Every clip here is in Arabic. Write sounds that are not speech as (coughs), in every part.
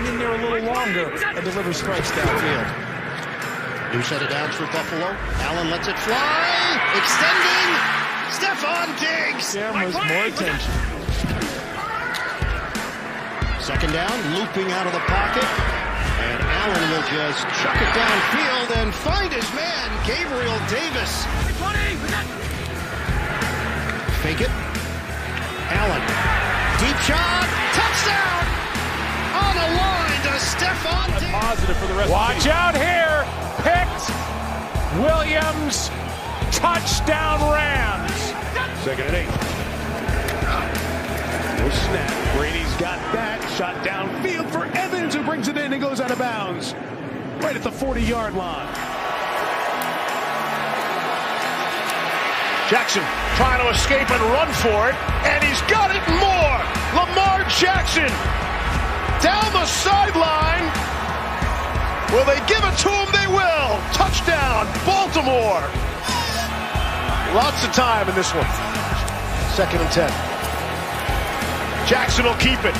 hang in there a little longer and deliver strikes downfield. New set of downs for Buffalo. Allen lets it fly. Extending. Stephon Diggs. Cameras, more attention. Second down, looping out of the pocket. And Allen will just chuck it downfield and find his man, Gabriel Davis. Fake it. Allen. Deep shot. Touchdown. On the line to Stephon Diggs. Positive for the rest Watch of the out here. Picked. Williams. Touchdown Rams. Second and eight. No snap. Brady's got that. Shot downfield for Evans, who brings it in and goes out of bounds. Right at the 40 yard line. Jackson trying to escape and run for it, and he's got it more. Lamar Jackson down the sideline. Will they give it to him? They will. Touchdown, Baltimore. Lots of time in this one. Second and 10. Jackson will keep it.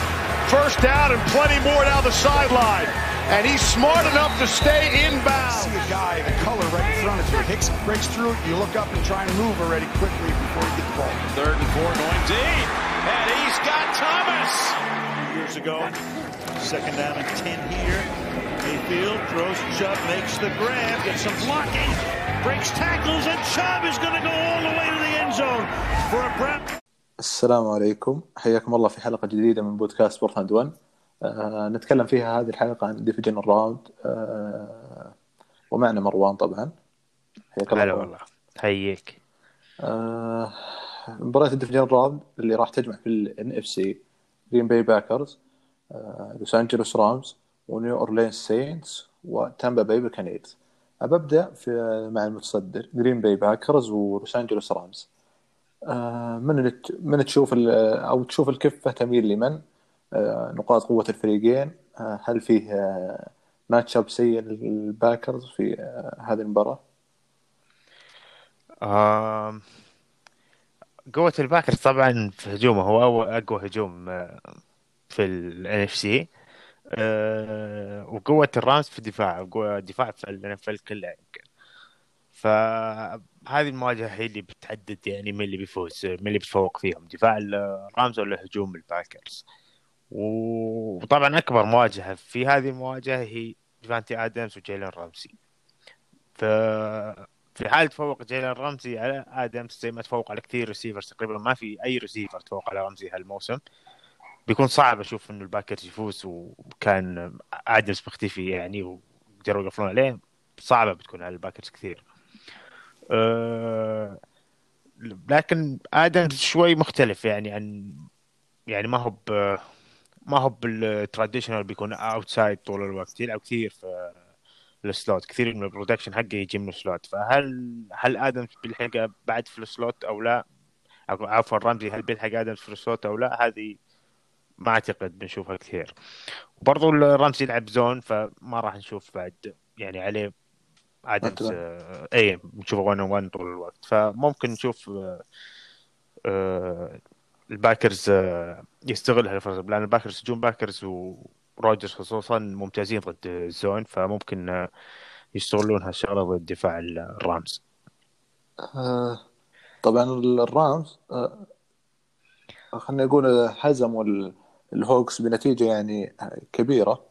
First down and plenty more down the sideline. And he's smart enough to stay inbound. see a guy, the color right in front of you. Hicks breaks through, you look up and try and move already quickly before you get the ball. Third and four going deep. And he's got Thomas. Years ago. Second down and 10 here. Mayfield throws Chubb, makes the grab, gets some blocking, breaks tackles, and Chubb is going to go all the way to the end zone for a Brown. السلام عليكم حياكم الله في حلقة جديدة من بودكاست Sport Hand 1 آه نتكلم فيها هذه الحلقة عن division round آه ومعنا مروان طبعا حياك الله. والله حييك آه مباراة ال division round اللي راح تجمع في ال NFC Green Bay Packers آه Los Angeles Rams و New Orleans Saints و Tampa Bay Buccaneers ببدا في مع المتصدر Green Bay Packers و Los Angeles Rams آه، من من تشوف أو تشوف الكفة تميل لمن؟ آه، نقاط قوة الفريقين. آه، هل فيه آه، match up سيء لل Packers في آه، هذه المباراة؟ قوة ال Packers طبعا في هجومه هو أقوى هجوم آه، في ال NFC آه، وقوة ال Rams في الدفاع وقوة الدفاع في ال NFL كلها يمكن. فهذه المواجهة هي اللي بتحدد يعني مين اللي بيفوز مين اللي بيتفوق فيهم دفاع ال Rams ولا هجوم ال Packers. وطبعا أكبر مواجهة في هذه المواجهة هي ديفانتي آدمز وجيلين رمزي. ف في حال تفوق جيلان رمزي على آدمز زي ما تفوق على كثير receivers تقريبا ما في أي ريسيفر تفوق على رمزي هالموسم. بيكون صعب أشوف إنه ال Packers يفوز وكان ادمز مختفي يعني وقدروا يقفلون عليه. صعبة بتكون على ال Packers كثير. أه لكن ادمز شوي مختلف يعني عن يعني ما هو ما هو بال traditional بيكون outside طول الوقت. يلعب كثير في ال slot كثير من ال production حقه يجي من ال slot فهل هل ادمز بيلحقه بعد في ال slot أو لا؟ عفوا رمزي هل بيلحق ادمز في ال slot أو لا؟ هذه ما أعتقد بنشوفها كثير. وبرضو رمزي يلعب zone فما راح نشوف بعد يعني عليه. آه اي نشوفه 1 1 طول الوقت. فممكن نشوف آه آه ال Packers آه يستغل هالفرصه لأن ال Packers هجوم Packers وروجرز خصوصا ممتازين ضد ال zone فممكن آه، يستغلون هالشغلة ضد دفاع ال Rams آه، طبعا ال Rams خلينا نقول هزموا ال Hawks بنتيجة يعني كبيرة.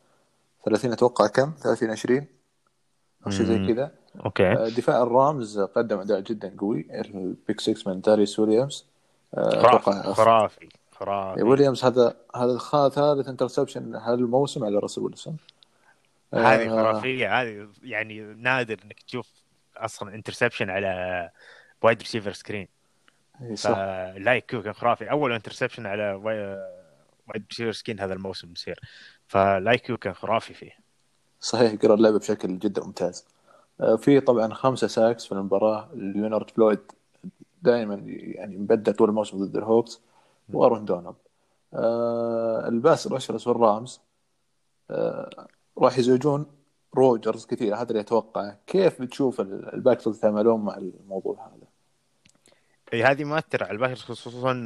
30 أتوقع كم؟ 30 20 أو شيء زي. كذا. أوكي. آه، دفاع ال Rams قدم أداء جدا قوي. ال pick 6 من داريس ويليامز. آه، خرافي أتوقع خرافي خرافي. ويليامز هذا هذا ثالث interception هالموسم على راسل ويلسون هذه آه، خرافية هذه يعني نادر إنك تشوف أصلا interception على wide receiver screen ف like كان خرافي. أول interception على wide receiver screen هذا الموسم يصير. ف like you كان خرافي فيه. صحيح قرأ اللعبة بشكل جدا ممتاز. آه، في طبعا خمسة sacks في المباراة. ليونارد فلويد دائما يعني مبدع طول الموسم ضد ال Hawks وأرون دونالد آه ال pass rushers وال Rams آه راح يزعجون روجرز كثير. هذا اللي أتوقعه. كيف بتشوف ال- ال Packers يتعاملون مع الموضوع هذا؟ اي هذه مؤثرة على ال Packers خصوصا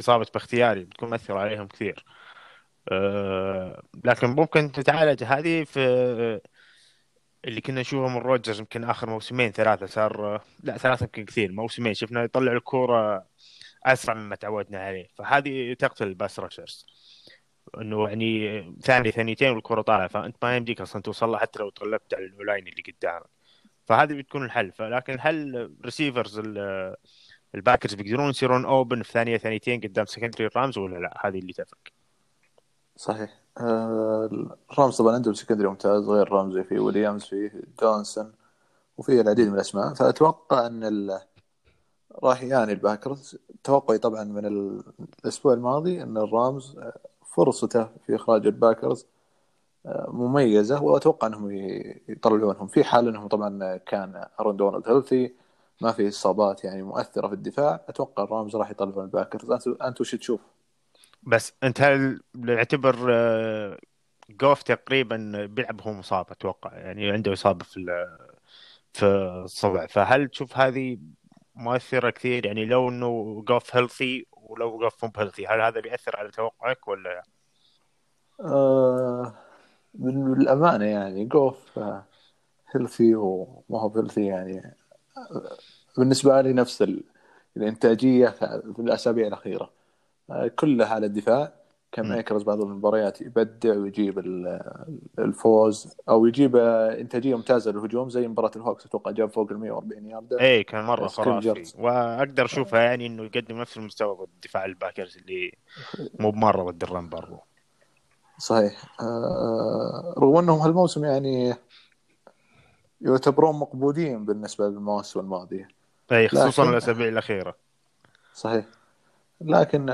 إصابة باختياري بتكون مؤثرة عليهم كثير. آه، لكن ممكن تتعالج. هذه في اللي كنا نشوفه من روجرز يمكن آخر موسمين ثلاثة صار لا ثلاثة يمكن كثير موسمين. شفنا يطلع الكورة أسرع مما تعودنا عليه. فهذه تقتل ال pass rushers إنه يعني ثانية ثانيتين والكره طالعة. فأنت ما يمديك أصلا توصل لها حتى لو غلبت على ال O-line اللي قدامك. فهذه بتكون الحل. فلكن هل receivers ال Packers بيقدرون يصيرون open في ثانية ثانيتين قدام secondary Rams ولا لا؟ هذه اللي تفرق. صحيح. آه، ال Rams طبعا عندهم secondary ممتاز غير رمزي في ويليامز في جونسون وفي العديد من الأسماء. فأتوقع أن ال... راح يعاني ال Packers. توقعي طبعا من الأسبوع الماضي أن ال Rams آه، فرصته في إخراج ال Packers آه، مميزة وأتوقع أنهم يطلعونهم. في حال أنهم طبعا كان ارون دونالد healthy ما في اصابات يعني مؤثرة في الدفاع أتوقع ال Rams راح يطلعون ال Packers انت انت وش تشوف؟ بس أنت هل يعتبر آه، جوف تقريبا بيلعب هو مصاب أتوقع يعني عنده إصابة في في الصبع فهل تشوف هذه مؤثرة كثير يعني لو إنه جوف healthy ولو جوف مو healthy هل هذا بيأثر على توقعك ولا؟ آه بالامانه يعني جوف healthy وما هو healthy يعني بالنسبة لي نفس الإنتاجية في الأسابيع الأخيرة. كلها على الدفاع. كان ايكرز بعض المباريات يبدع ويجيب الفوز أو يجيب إنتاجية ممتازة للهجوم زي مباراة ال Hawks. أتوقع جاب فوق ال 140 ياردة. اي كان مرة خرافي. وأقدر أشوفها يعني إنه يقدم نفس المستوى ضد دفاع ال Packers اللي مو بمرة ضد الرن برضو. صحيح. آه، رغم أنهم هالموسم يعني يعتبرون مقبولين بالنسبة للمواسم الماضية. أي خصوصا الاسابيع الأخيرة. صحيح. لكن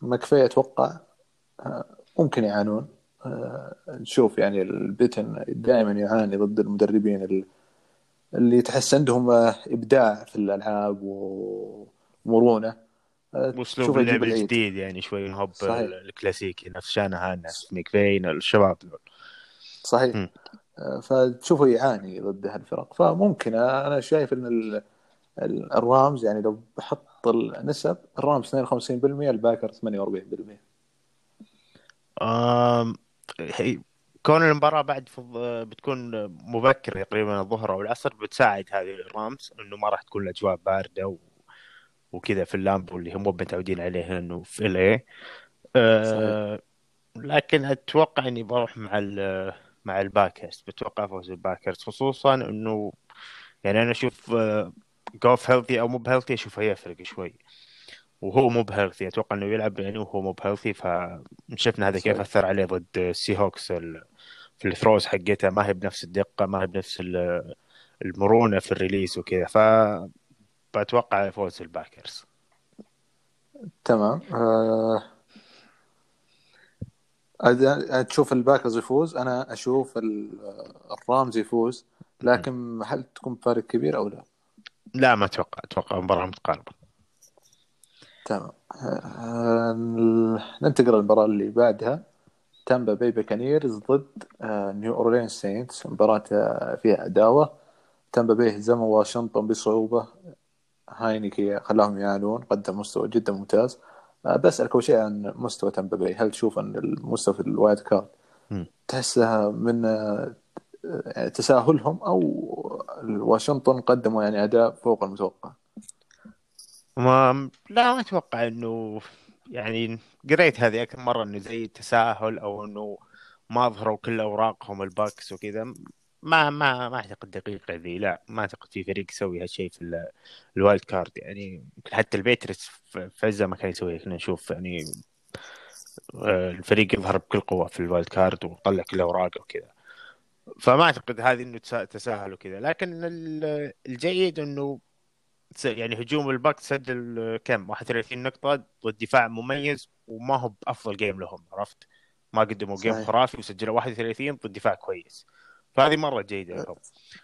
ما كفاية أتوقع آه، ممكن يعانون. آه، نشوف يعني البيتن دائما يعاني ضد المدربين اللي تحس عندهم إبداع في الألعاب ومرونة. اسلوب اللعب الجديد يعني شوي هوب الكلاسيكي نفس شانهان نفس ميكفين الشباب. دول صحيح. م. فتشوفه يعاني ضد هالفرق. فممكن أنا شايف إن الرامز يعني لو بحط النسب الرامز 52% الباكر 48% امم كون المباراة بعد بتكون مبكر تقريبا الظهر أو العصر بتساعد هذه الرامز إنه ما راح تكون الأجواء باردة و... وكذا في اللامبو اللي هم متعودين عليه إنه في ال أه... لكن أتوقع إني بروح مع ال... مع ال Packers بتوقع فوز ال Packers خصوصا إنه يعني أنا أشوف جوف healthy أو مو ب healthy اشوفه يفرق شوي. وهو مو ب healthy أتوقع إنه يلعب يعني وهو مو ب healthy فشفنا هذا كيف أثر عليه ضد ال Seahawks في ال throws حقتها ما هي بنفس الدقة ما هي بنفس المرونة في ال release وكذا. ف بتوقع فوز الباكرز. تمام. أه... تشوف الباكرز يفوز أنا أشوف الرامز يفوز لكن هل تكون فارق كبير أو لا؟ لا ما أتوقع. أتوقع مباراة متقاربة. تمام. ننتقل للمباراة اللي بعدها. تامبا بي بيكانيرز ضد آه، نيو أورلينز سينتس. مباراة آه، فيها عداوة. تامبا بي هزموا واشنطن بصعوبة. هاينيكي خلاهم يعانون قدم مستوى جدا ممتاز. بسألك أول شيء عن مستوى تامبا بي هل تشوف أن المستوى في ال wild card تحسها من تساهلهم أو واشنطن قدموا يعني أداء فوق المتوقع؟ ما لا ما أتوقع إنه يعني قريت هذه أكثر مرة إنه زي تساهل أو إنه ما اظهروا كل أوراقهم الباكس وكذا. ما ما ما أعتقد دقيقة ذي لا ما أعتقد في فريق يسوي هالشيء في ال wild card. يعني حتى الباتريوتس في عزه ما كان يسوي كنا نشوف يعني آه، الفريق يظهر بكل قوة في ال wild card ويطلع كل أوراقه وكذا. فما أعتقد هذه إنه تساهل وكذا. لكن الجيد إنه يعني هجوم الباكس سجل كم؟ 31 نقطة. ضد دفاع مميز وما هو بأفضل game لهم عرفت؟ ما قدموا game خرافي وسجلوا 31 ضد دفاع كويس. فهذه مرة جيدة لهم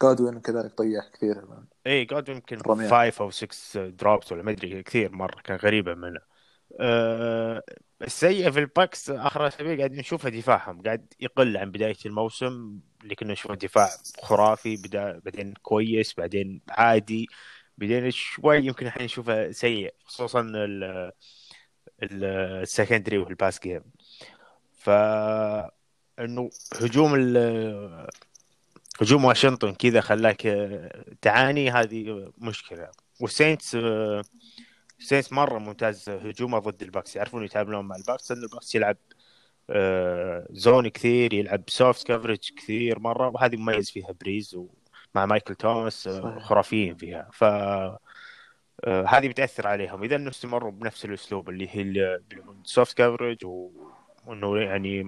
جودوين كذلك طيح كثير. اي جودوين يمكن 5 أو 6 drops ولا ما أدري كثير مرة كان غريبة منه. أه السيء في الباكس آخر أسابيع قاعد نشوفها دفاعهم قاعد يقل عن بداية الموسم اللي كنا نشوفه دفاع خرافي بدا بعدين كويس بعدين عادي بعدين شوي يمكن الحين نشوفه سيء خصوصا ال secondary وال pass game ف انه هجوم ال هجوم واشنطن كذا خلاك آه، تعاني هذه مشكلة. والسينتس آه، السينتس مرة ممتاز هجومه ضد الباكس. يعرفون يتعاملون مع الباكس لأن الباكس يلعب آه، zone كثير يلعب soft coverage كثير مرة وهذه مميز فيها بريز ومع مايكل توماس خرافيين فيها. ف هذه بتأثر عليهم. إذا انه استمروا بنفس الأسلوب اللي هي ال soft coverage وإنه يعني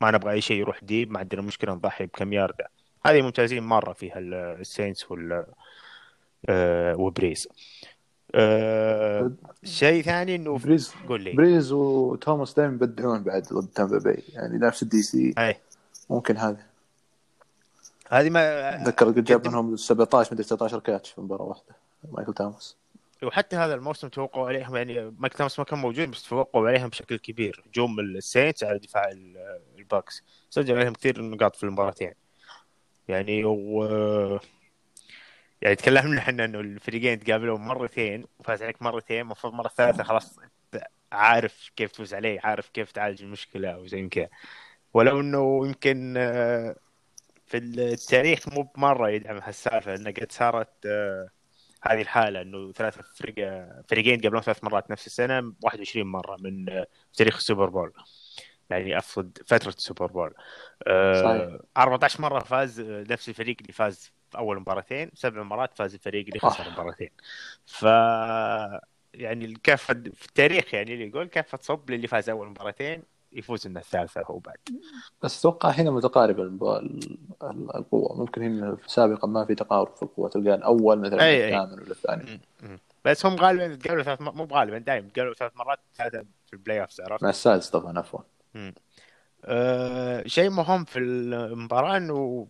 ما نبغى أي شيء يروح deep ما عندنا مشكلة نضحي بكم ياردة. هذه ممتازين مرة فيها السينتس وال وبريز. أه شيء ثاني إنه بريز قول لي. بريز وتوماس دائما يبدعون بعد ضد تامبا باي يعني نفس ال DC أي. ممكن هذا. هذه ما أتذكر قد جاب منهم 17 مدري 19 catch في مباراة واحدة. مايكل توماس. وحتى هذا الموسم تفوقوا عليهم يعني مايك توماس ما كان موجود بس تفوقوا عليهم بشكل كبير. هجوم السينتس على دفاع ال- الباكس. سجل عليهم كثير نقاط في المباراتين. يعني و يعني تكلمنا إحنا انه الفريقين تقابلون مرتين وفاز عليك مرتين المفروض مرة ثالثه خلاص أنت عارف كيف تفوز عليه عارف كيف تعالج المشكلة وزي كذا. ولو إنه يمكن آه، في التاريخ مو بمرة يدعم هالسالفة لأن قد صارت آه، هذه الحالة إنه ثلاثة فرق فريقين قبلهم ثلاث مرات نفس السنة 21 مرة من آه، تاريخ السوبر بول. يعني افضل فترة السوبر بول آه، صحيح. 14 مرة فاز نفس الفريق اللي فاز في أول مباراتين سبع مرات فاز الفريق اللي خسر آه. مباراتين ف يعني الكفة في التاريخ يعني اللي يقول كفة تصب للي فاز أول مباراتين يفوز من الثالثة هو بعد بس أتوقع هنا متقاربه القوة ممكن هنا سابقا ما في تقارب في القوة تلقى الأول مثلا. الثامن ولا الثاني بس هم غالبا تقابلوا ثلاث مو غالبا دائما تقابلوا ثلاث مرات ثلاثة في ال playoff عرفت؟ مع السادس طبعا عفوا أه شيء مهم في المباراة إنه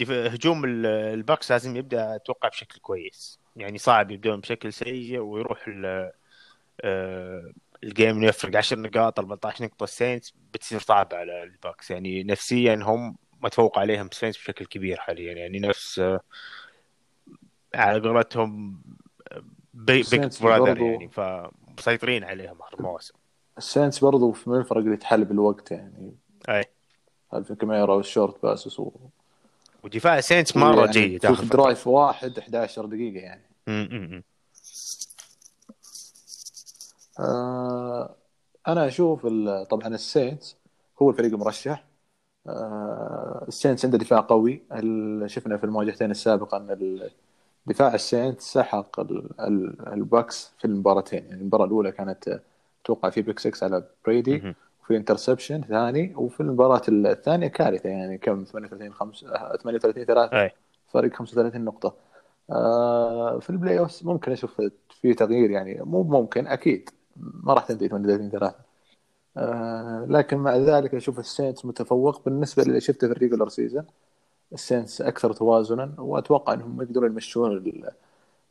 هجوم ال- الباكس لازم يبدأ أتوقع بشكل كويس. يعني صعب يبدون بشكل سيء ويروح ال- ال game يفرق 10 نقاط 14 نقطة. السينتس بتصير صعبة على الباكس. يعني نفسيا هم متفوق عليهم السينتس بشكل كبير حاليا. يعني نفس آه، على قولتهم big السينتس brother يعني. فمسيطرين عليهم هالمواسم السينتس برضو في من الفرق اللي تحل بالوقت يعني. أي. ألفين كمارا وال short passes و... ودفاع السينتس مرة يعني جيد آخر drive واحد 11 دقيقة يعني. م- م- م. آه أنا أشوف طبعا السينتس هو الفريق المرشح. آه السينتس عنده دفاع قوي. شفنا في المواجهتين السابقة أن دفاع السينتس سحق ال- ال- الباكس في المباراتين. يعني المباراة الأولى كانت أتوقع في pick 6 على برادي. وفي interception ثاني وفي المباراة الثانية كارثة يعني كم؟ 38 5 38 3 أي. فرق 35 نقطة. آه في ال playoff ممكن أشوف في تغيير يعني مو ممكن أكيد. ما راح تنتهي 38 3 آه لكن مع ذلك أشوف السينتس متفوق بالنسبة للي شفته في ال regular season السينتس أكثر توازنا وأتوقع إنهم يقدرون يمشون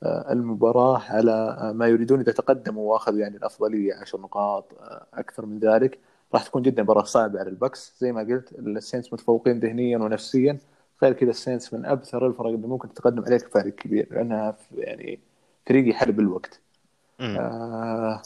المباراة على ما يريدون إذا تقدموا وأخذوا يعني الأفضلية 10 نقاط آه، أكثر من ذلك. راح تكون جدا مباراة صعبة على البكس. زي ما قلت السينتس متفوقين ذهنيا ونفسيا. غير كذا السينتس من أكثر الفرق اللي ممكن تتقدم عليك بفارق كبير لأنها في- يعني فريق يحارب الوقت. آه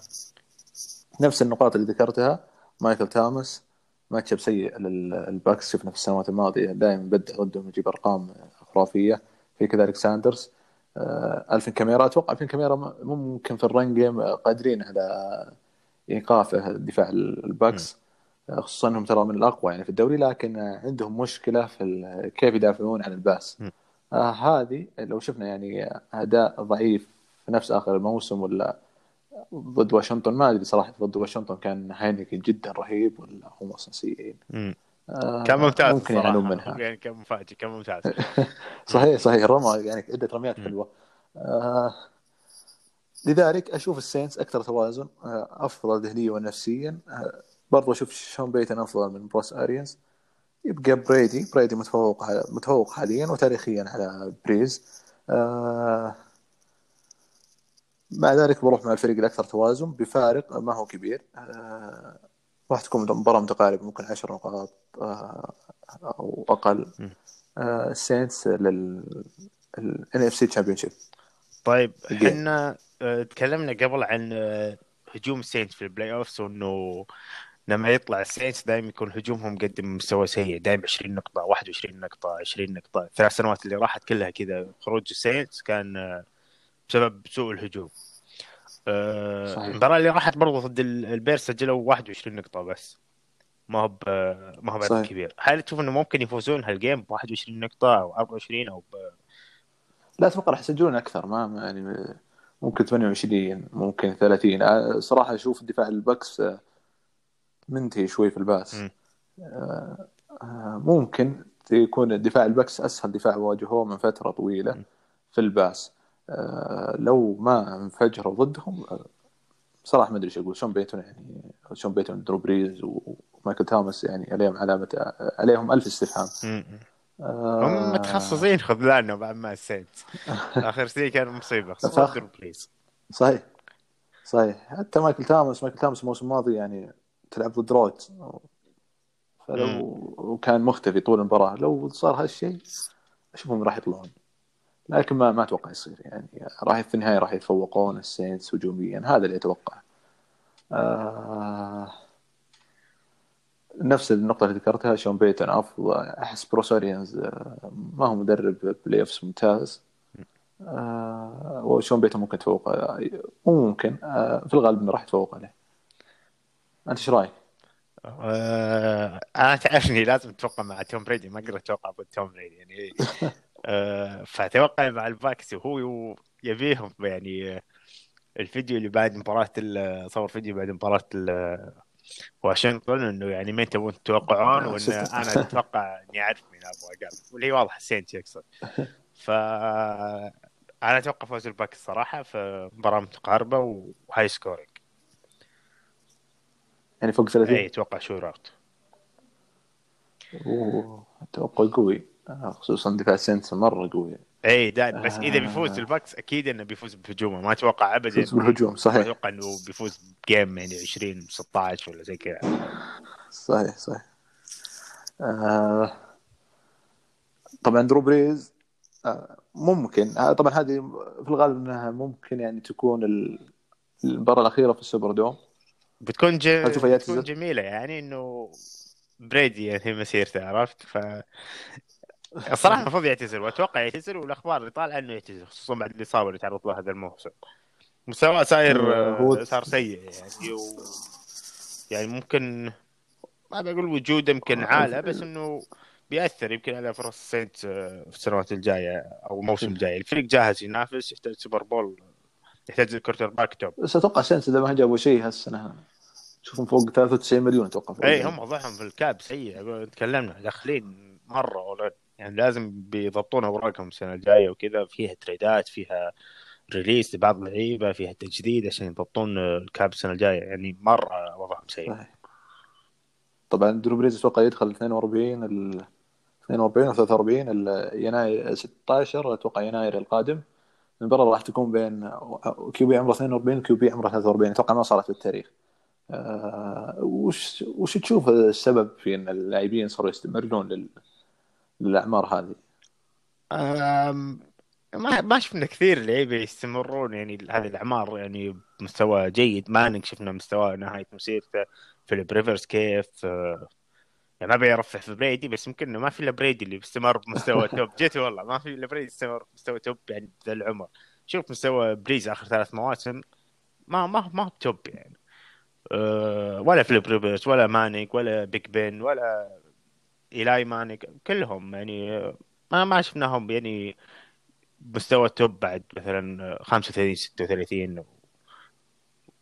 نفس النقاط اللي ذكرتها مايكل توماس match up سيء لل Bucs شفنا في السنوات الماضية دائما يبدع ضدهم يجيب أرقام خرافية. في كذلك ساندرز. آه ألفين كاميرا. أتوقع ألفين كاميرا م- ممكن في ال run game قادرين على ايقافه دفاع ال Bucs. خصوصا إنهم ترى من الأقوى يعني في الدوري لكن عندهم مشكلة في كيف يدافعون عن ال pass. آه هذه لو شفنا يعني أداء ضعيف في نفس آخر الموسم ولا ضد واشنطن ما أدري صراحة ضد واشنطن كان هاينيكي جدا رهيب ولا هم أصلا سيئين. آه كان ممتاز ممكن. يعانون منها. يعني كان مفاجئ كان ممتاز. (laughs) صحيح صحيح. رمى يعني عدة رميات حلوة. آه لذلك أشوف السينتس أكثر توازن آه أفضل ذهنيا ونفسيا. آه برضو أشوف شون بيتون أفضل من بروس اريانز يبقى بريدي. بريدي متفوق على متفوق حاليا وتاريخيا على بريز. آه مع ذلك بروح مع الفريق الأكثر توازن. بفارق ما هو كبير. آه راح تكون مباراة متقاربة ممكن 10 نقاط آه أو أقل. آه السينس لل ان اف سي تشامبيون شيب طيب. إحنا آه، تكلمنا قبل عن آه، هجوم السينتس في ال playoffs وإنه لما يطلع السينتس دائما يكون هجومهم مقدم مستوى سيء. دائما 20 نقطة 21 نقطة 20 نقطة. ثلاث سنوات اللي راحت كلها كذا خروج السينتس كان آه، بسبب سوء الهجوم. صحيح. المباراة اللي راحت برضو ضد ال- البيرز سجلوا 21 نقطة بس ما هو ما هو بعدد. كبير هل تشوف إنه ممكن يفوزون ه ال game ب 21 نقطة أو 24 أو ب... لا أتوقع راح يسجلون أكثر ما يعني ممكن 28 ممكن 30 آه، صراحة أشوف دفاع ال Bucs آه، منتهي شوي في ال pass مم. آه، آه، ممكن يكون دفاع ال Bucs أسهل دفاع واجهوه من فترة طويلة مم. في ال pass لو ما انفجروا ضدهم آه، صراحة ما أدري إيش أقول. شون بيتون يعني شون بيتون درو بريز ومايكل توماس يعني عليهم علامة آه، عليهم ألف استفهام. آه، هم متخصصين خذلانه بعد ما السينت (laughs) آخر شيء كان مصيبة. خصوصا درو بريز. صحيح. صحيح. حتى مايكل تامس مايكل تامس الموسم الماضي يعني تلعب ضد رودز فلو وكان مختفي طول المباراة لو صار هالشيء أشوفهم راح يطلعون. لكن ما ما أتوقع يصير يعني. راح في النهاية راح يتفوقون السينس هجوميا. هذا اللي أتوقع. آه نفس النقطة اللي ذكرتها شون بيتون. أفضل أحس بروس اريانز آه، ما هو مدرب playoffs ممتاز. آه وشون بيتون ممكن تفوق آه، ممكن. آه في الغالب إنه راح يتفوق عليه. أنت إيش رأيك؟ آه أنا تعرفني لازم أتوقع مع توم بريدي. ما أقدر أتوقع ضد توم بريدي. يعني (laughs) فأتوقع مع ال Bucs وهو يبيهم يعني آه، الفيديو اللي بعد مباراة ال- صور فيديو بعد مباراة ال- واشنطن إنه يعني مين تبون تتوقعون (laughs) one. أنا أتوقع إني أعرف مين أبغى اقابل واللي واضح السينتس يقصد (laughs) ف أنا أتوقع فوز ال Bucs صراحة في مباراة متقاربة و high scoring. يعني فوق 30 اي أتوقع shootout أوه توقع قوي. آه خصوصا دفاع سينتس مرة قوي. اي دائما بس إذا آه. بيفوز ال Bucs أكيد إنه بيفوز بهجومه. ما أتوقع ابدا بيفوز بالهجوم، صحيح. أتوقع إنه بيفوز ب game يعني 20 16 ولا زي كذا. صحيح صحيح. آه طبعا درو بريز آه ممكن. آه طبعا هذه في الغالب إنها ممكن يعني تكون ال- المباراة الأخيرة في السوبر دوم. بتكون ج... بتكون جميلة يعني إنه بريدي يعني مسيرته عرفت؟ ف الصراحة المفروض يعتزل وأتوقع يعتزل والأخبار اللي طالعة إنه يعتزل خصوصا بعد الاصابه اللي تعرض لها هذا الموسم. مستواه صاير آه، هو- آه، صار سيء يعني و... يعني ممكن ما بقول وجوده يمكن عالة بس إنه بيأثر. يمكن على فرص السينتس آه، في السنوات الجاية أو الموسم الجاي. الفريق جاهز ينافس يحتاج Super Bowl يحتاج ال quarterback top. بس أتوقع سينتس إذا ما جابوا شيء هالسنة أشوفهم فوق 93 مليون أتوقع فوق اي هم وضعهم في ال cap سيء. تكلمنا داخلين مرة ولا يعني لازم بيضبطون اوراقهم السنة الجاية وكذا. فيها trade ات فيها release لبعض اللعيبة فيها تجديد عشان يضبطون ال cap السنة الجاية. يعني مرة وضعهم سيء. طبعا درو بريز أتوقع يدخل 42 ال 42 أو 43 ال- يناير 16 أتوقع يناير القادم. المباراة راح تكون بين QB عمره 42 و QB عمره 43 أتوقع ما صارت في التاريخ آه، وش وش تشوف السبب في إن اللاعبين صاروا يستمرون لل... للأعمار هذه؟ ما ما شفنا كثير لعيبة يستمرون يعني هذه الأعمار يعني بمستوى جيد. مانينق شفنا مستوى نهاية مسيرته فيليب ريفرز كيف آه، يعني ما بيرفع في بريدي بس يمكن ما في إلا بريدي اللي بيستمر بمستوى (laughs) top. جيت والله ما في إلا بريدي استمر بمستوى top يعني ذا العمر. شوف مستوى بريز آخر ثلاث مواسم ما ما ما هو top يعني. أه ولا فيليب ريفرز ولا مانينق ولا Big Ben ولا إيلاي مانينق كلهم يعني ما ما شفناهم يعني مستوى top بعد مثلا 35 36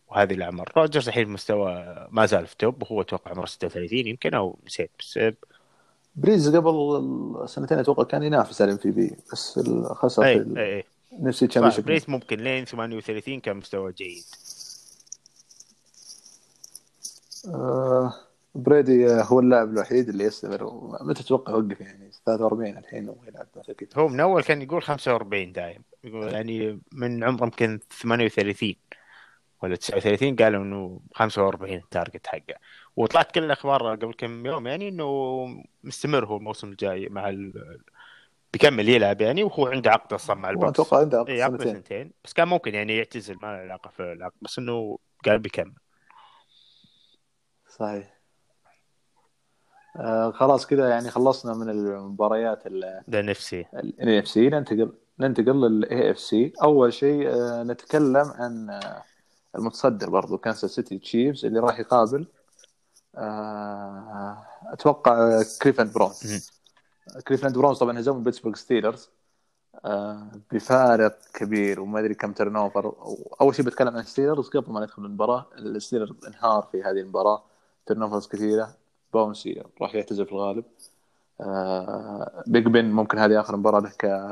وهذه الأعمار. روجرز الحين مستوى ما زال في top وهو أتوقع عمره 36 يمكن أو نسيت بس بريز قبل سنتين أتوقع كان ينافس على ال MVP بس خسر إي ال- NFC championship بريز ممكن لين 38 كان مستوى جيد. آه، بريدي آه، هو اللاعب الوحيد اللي يستمر متى تتوقع يوقف يعني 43 الحين وهو يلعب كذا هو من أول كان يقول 45 دايم. يقول يعني من عمره يمكن 38 ولا 39 قالوا إنه 45 ال target حقه. وطلعت كل الأخبار قبل كم يوم يعني إنه مستمر هو الموسم الجاي مع ال... بيكمل يلعب يعني وهو عنده عقد أصلا مع البكس واتوقع عنده عقد عقد سنتين. سنتين. بس كان ممكن يعني يعتزل ما له علاقة في العقد بس إنه قال بيكمل. صحيح. آه خلاص كذا يعني خلصنا من المباريات ال NFC ال AFC. ننتقل ننتقل لل AFC. أول شيء آه نتكلم عن آه المتصدر برضو كانساس سيتي تشيفز اللي راح يقابل آه أتوقع كليفلاند براونز. كليفلاند براونز طبعا هزموا بيتسبرغ ستيلرز آه بفارق كبير وما أدري كم turnover أول شيء بتكلم عن ستيلرز قبل ما ندخل المباراة. الستيلرز انهار في هذه المباراة. turnovers كثيرة. باونسي راح يعتزل في الغالب. آه بيج بن ممكن هذه آخر مباراة له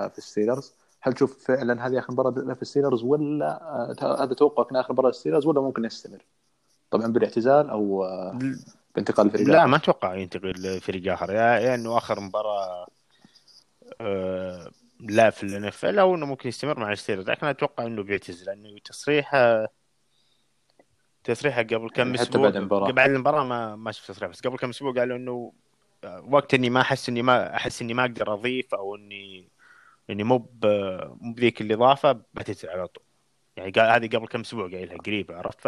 في الستيلرز هل تشوف فعلا هذه آخر مباراة له في الستيلرز ولا آه هذا توقع كان آخر مباراة الستيلرز ولا ممكن يستمر؟ طبعا بالاعتزال أو آه بانتقال فريق لا ما أتوقع ينتقل فريق آخر. يا يعني إنه آخر مباراة آه لا في الان اف ال أو إنه ممكن يستمر مع الستيلرز لكن أتوقع إنه بيعتزل لأنه تصريحه تصريحه قبل كم أسبوع؟ بعد المباراة. بعد المباراة ما ما شفت تصريح بس قبل كم أسبوع قالوا إنه وقت إني ما أحس إني ما أحس إني ما أقدر أضيف أو اني إني مو مو بذيك الإضافة بتنزل على طول. يعني قال هذه قبل كم أسبوع قايلها قريب عرفت؟ ف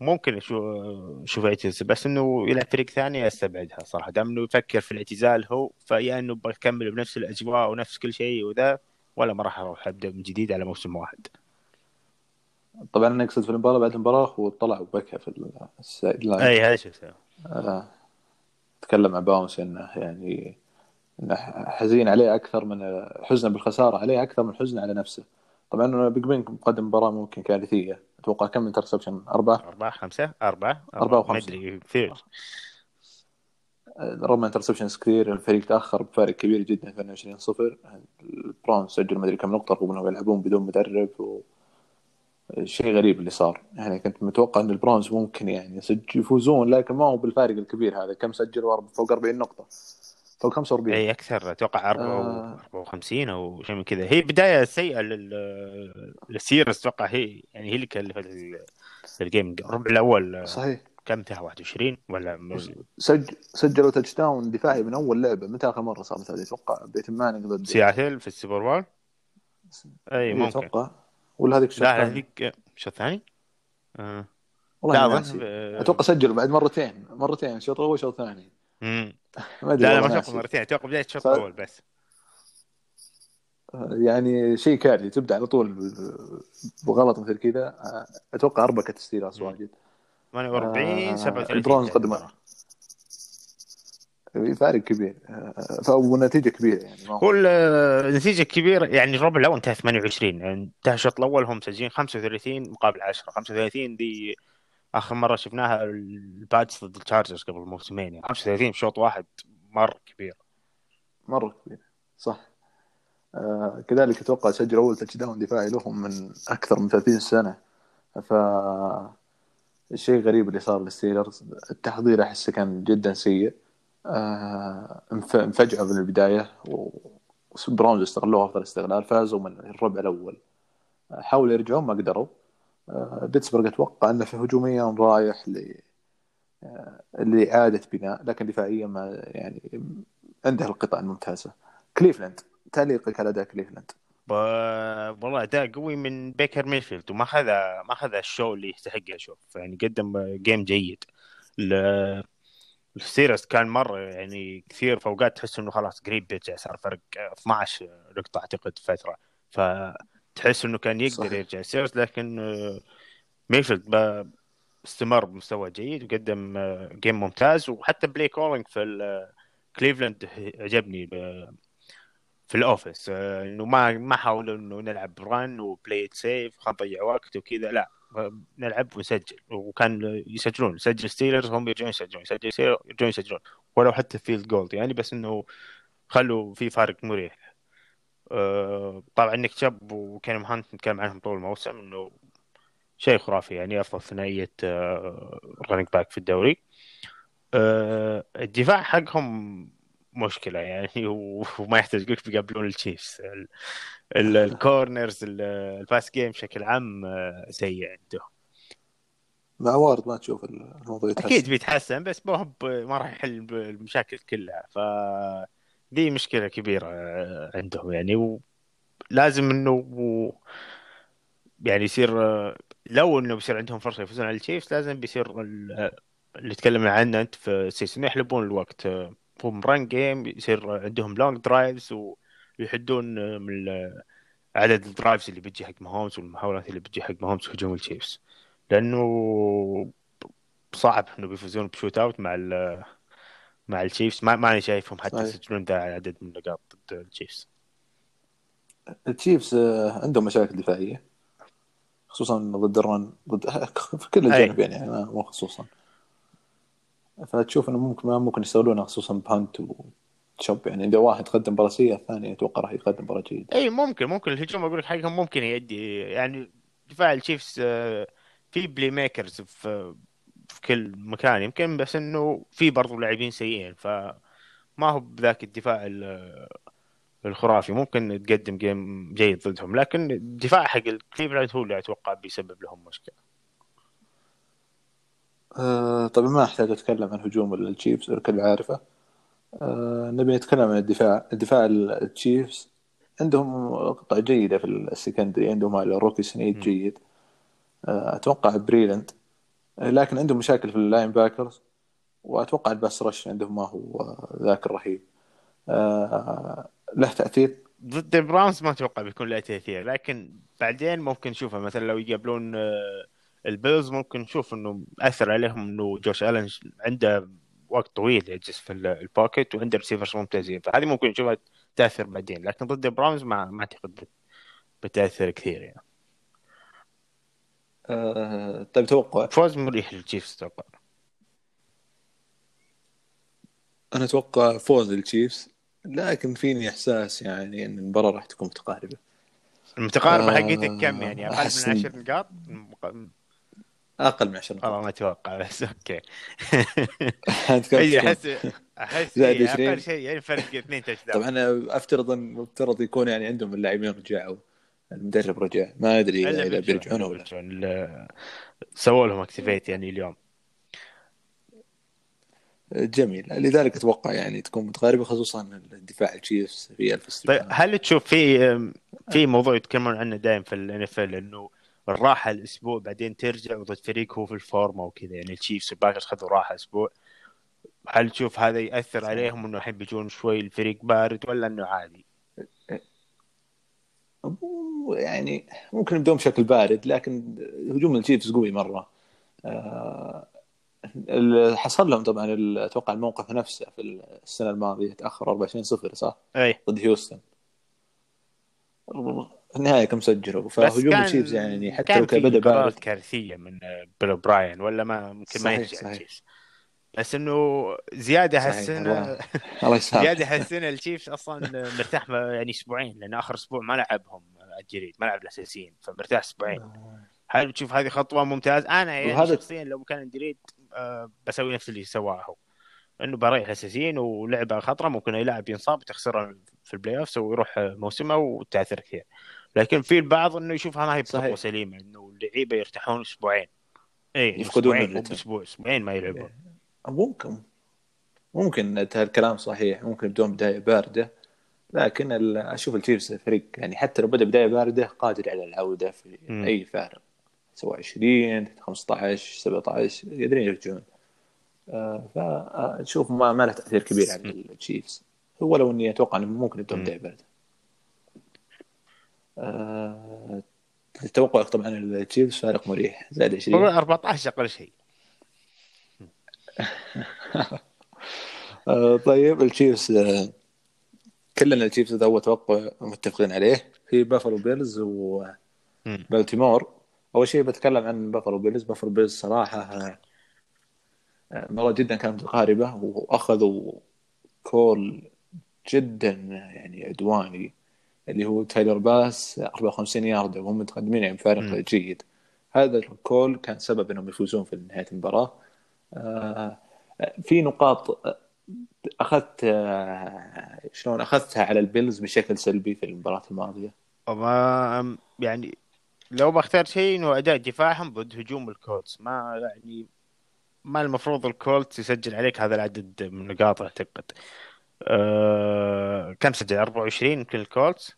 ممكن أشوف يعتزل بس إنه يلعب فريق ثاني أستبعدها صراحة. دام إنه يفكر في الاعتزال هو فيا إنه بكمل بنفس الأجواء ونفس كل شيء وذا ولا ما راح أروح أبدأ من جديد على موسم واحد. طبعا أنا اقصد في المباراة بعد المباراة وطلع وبكى في ال sideline أي هذا شفته آه. تكلم عن باونس إنه يعني إنه حزين عليه أكثر من حزنه بالخسارة عليه أكثر من حزنه على نفسه. طبعا بيج بن مقدم مباراة ممكن كارثية. أتوقع كم interception أربعة؟ أربعة خمسة؟ أربعة. أربعة. وخمسة. ما أدري كثير رغم interceptions كثير الفريق تأخر بفارق كبير جدا 22 0 البراونز سجلوا ما أدري كم نقطة رغم إنهم يلعبون بدون مدرب و... شيء غريب اللي صار. يعني كنت متوقع إن البراونز ممكن يعني يفوزون لكن ما هو بالفارق الكبير هذا. كم سجلوا فوق 40 نقطة. فوق 45 إي أكثر. أتوقع 54 أو شيء من كذا. هي بداية سيئة للستيلرز أتوقع هي يعني هي اللي كلفت ال game. الربع الأول صحيح. كم انتهى 21 ولا سجل سجلوا touchdown دفاعي من أول لعبة. متى آخر مرة صارت هذه أتوقع بيتون مانينق ضد سياتل في السوبر بول؟ إي ممكن. أتوقع. ولا هذيك الشوط لا هذيك الشوط الثاني؟ آه. والله لا أتوقع سجلوا بعد مرتين. مرتين شوط اول شوط ثاني امم (laughs) لا لا ما أتوقع مرتين. أتوقع بداية الشوط الأول بس. يعني شيء كارثي. تبدأ على طول بغلط مثل كذا. أتوقع أربكت ستيلرز واجد. 48 37 البراونز قدم فارق كبير ونتيجه كبيرة يعني هو النتيجة كبيرة. يعني الربع الأول انتهى 28 يعني انتهى الشوط الأول هم مسجلين 35 مقابل 10 35 دي آخر مرة شفناها البيلز ضد التشارجرز قبل موسمين. يعني 35 بشوط واحد مرة كبير. مرة كبير صح. آه كذلك أتوقع سجل أول touchdown دفاعي لهم من أكثر من 30 سنة. ف الشيء غريب اللي صار للستيلرز التحضير أحسه كان جدا سيء. آه انفجعوا من البداية وبراونز استغلوها افضل استغلال فازوا من الربع الأول. حاولوا يرجعون ما قدروا. آه بيتسبرغ أتوقع أنه في هجوميا رايح ل آه لإعادة بناء لكن دفاعيا ما يعني عنده القطع الممتازة. كليفلاند تعليقك على أداء كليفلاند. والله أداء قوي من بيكر ميفيلد وما اخذ ما أخذ ال show اللي يستحقه أشوف يعني قدم game جيد. الستيلرز كان مرة يعني كثير في اوقات تحس إنه خلاص قريب بيرجع صار فرق 12 نقطة أعتقد فترة. فتحس إنه كان يقدر صحيح. يرجع ستيلرز لكن ميفيلد استمر بمستوى جيد وقدم game ممتاز. وحتى play calling في كليفلاند عجبني في ال offense. إنه ما ما حاولوا إنه نلعب run و play safe خلينا نضيع وقت وكذا. لا نلعب ونسجل. وكان يسجلون. يسجل ستيلرز هم يرجعون يسجلون. يسجل ستيلرز يرجعون يسجلون. ولو حتى field goal يعني بس إنه خلوا في فارق مريح. أه طبعا نيك تشاب وكريم هانت نتكلم عنهم طول الموسم إنه شيء خرافي يعني. أفضل ثنائية running back في الدوري. أه الدفاع حقهم مشكلة يعني. (laughs) وما يحتاج لك بيقابلون التشيفز. ال corners ال pass game بشكل عام آه، سيء عندهم. مع وارد ما تشوف الموضوع يتحسن. أكيد بيتحسن بس ما ما راح يحل المشاكل كلها. ف دي مشكلة كبيرة آه، عندهم يعني. ولازم إنه يعني يصير آه، لو إنه بيصير عندهم فرصة يفوزون على التشيفز لازم بيصير اللي تكلمنا عنه أنت في ال season يحلبون الوقت آه، هم run game يصير عندهم long drives ويحدون آه، من ال- عدد ال drives اللي بتجي حق ماهومز والمحاولات اللي بتجي حق ماهومز هجوم التشيفز لأنه صعب إنه بيفوزون ب shootout مع ال مع التشيفز ما ماني شايفهم حتى. يسجلون ذا عدد من النقاط ضد التشيفز التشيفز آه، عندهم مشاكل دفاعية خصوصا ضد ال run ضد (laughs) في كل أي. الجانبين يعني مو خصوصا فتشوف إنه ممكن ما ممكن يستغلونها خصوصا بهانت وتشوب يعني إذا واحد قدم مباراه سيئة الثاني أتوقع راح يقدم مباراه جيده إي ممكن ممكن. الهجوم أقول لك حقهم ممكن يؤدي يعني دفاع التشيفز آه، في playmakers في في كل مكان يمكن بس إنه في برضو لاعبين سيئين فما هو بذاك الدفاع ال- الخرافي. ممكن تقدم game جيد ضدهم لكن الدفاع حق الكليفلاند هو اللي أتوقع بيسبب لهم مشكلة. آه طبعا ما أحتاج أتكلم عن هجوم التشيفز الكل عارفه. آه نبي نتكلم عن الدفاع الدفاع التشيفز. عندهم قطع جيدة في ال secondary عندهم ال rookie سنيد جيد. آه أتوقع بريلند لكن عندهم مشاكل في ال linebackers وأتوقع ال pass rush عندهم ما هو ذاك الرهيب. له تأثير؟ ضد البراونز ما أتوقع بيكون له تأثير لكن بعدين ممكن نشوفه. مثلا لو يقابلون البيلز ممكن نشوف إنه اثر عليهم إنه جوش ألن عنده وقت طويل يجلس في ال- ال pocket وعنده receivers ممتازين. فهذه ممكن نشوفها تأثر بعدين. لكن ضد البراونز ما ما أعتقد بت- بتأثر كثير يعني. آه طيب توقع. فوز مريح للتشيفز أتوقع. أنا أتوقع فوز التشيفز لكن فيني إحساس يعني إن المباراه راح تكون متقاربة. المتقاربة آه، حقتك كم يعني؟ أقل من إن- 10 نقاط؟ أقل من 10 نقاط. والله ما أتوقع بس okay. (laughs) إي؟ احس أحس 20. أقل شيء يعني فرق (laughs) اثنين touchdown طبعا أفترض ان مفترض يكون يعني عندهم اللاعبين رجعوا المدرب رجع ما أدري اذا بيرجعون- ولا. ال- سووا لهم activate يعني اليوم. جميل. لذلك أتوقع يعني تكون متقاربة خصوصا الدفاع التشيفز في الف طيب هل تشوف في في موضوع يتكلمون عنه دائما في ال NFL إنه الراحه الأسبوع بعدين ترجع وضد فريق هو في الفورمة وكذا. يعني التشيفز الباكرز خذوا راحة أسبوع. هل تشوف هذا يأثر عليهم إنه الحين بيجون شوي الفريق بارد ولا إنه عادي؟ يعني ممكن يبدون بشكل بارد لكن هجوم التشيفز قوي مرة. آه، اللي حصل لهم طبعا أتوقع الموقف نفسه في السنة الماضية تأخر 24 0 صح؟ اي ضد هيوستن. النهاية كم سجلوا؟ فهجوم كان التشيفز يعني حتى لو كان في بدا بارد كارثية من بيل براين ولا ما ممكن ما يرجع. التشيفز بس إنه زيادة هالسنه الله (laughs) يسامحك. زيادة هالسنه التشيفز أصلا مرتاح يعني أسبوعين لأن آخر أسبوع ما لعبهم الجديد ما لعب الأساسيين فمرتاح أسبوعين. هل تشوف هذه خطوة ممتازة؟ أنا يعني وهذا- شخصيا لو كان الجديد آه بسوي نفس اللي سواه هو. إنه بريح الأساسيين ولعبة خطرة ممكن أي لاعب ينصاب تخسره في ال playoffs ويروح موسمه وتاثر كثير. لكن في البعض إنه يشوفها ما هي صحيح. خطوه سليمة إنه اللعيبة يرتاحون أسبوعين اي يفقدون. بأسبوع أسبوعين ما يلعبون ممكن ممكن هذا الكلام صحيح ممكن يبدون بداية باردة لكن ال- أشوف التشيفز فريق يعني حتى لو بدأ بداية باردة قادر على العودة في مم. أي فارق سواء 20 15 17 قادرين يرجعون آه، فأشوف ما ما له تأثير كبير على التشيفز ولو إني أتوقع انهم ممكن يبدون. بداية باردة آه، توقعك طبعا التشيفز فارق مريح زائد 20 بقول 14 أقل شيء. (laughs) آه، طيب التشيفز آه، كلنا التشيفز هذا هو توقع متفقين عليه. في بافلو بيلز. وبالتيمور أول شيء بتكلم عن بافلو بيلز بافلو بيلز صراحة مباراة جدا كانت متقاربة وأخذوا call جدا يعني عدواني. اللي هو تايلر باس 54 يارد وهم متقدمين يعني بفارق. جيد. هذا ال call كان سبب إنهم يفوزون في نهاية المباراة. آه، في نقاط آه، أخذت آه، شلون أخذتها على البيلز بشكل سلبي في المباراة الماضية؟ وما يعني لو بختار شيء إنه أداء دفاعهم ضد هجوم الكولتس ما يعني ما المفروض الكولتس يسجل عليك هذا العدد من النقاط اعتقد أه كم سجل؟ 24 يمكن الكولتس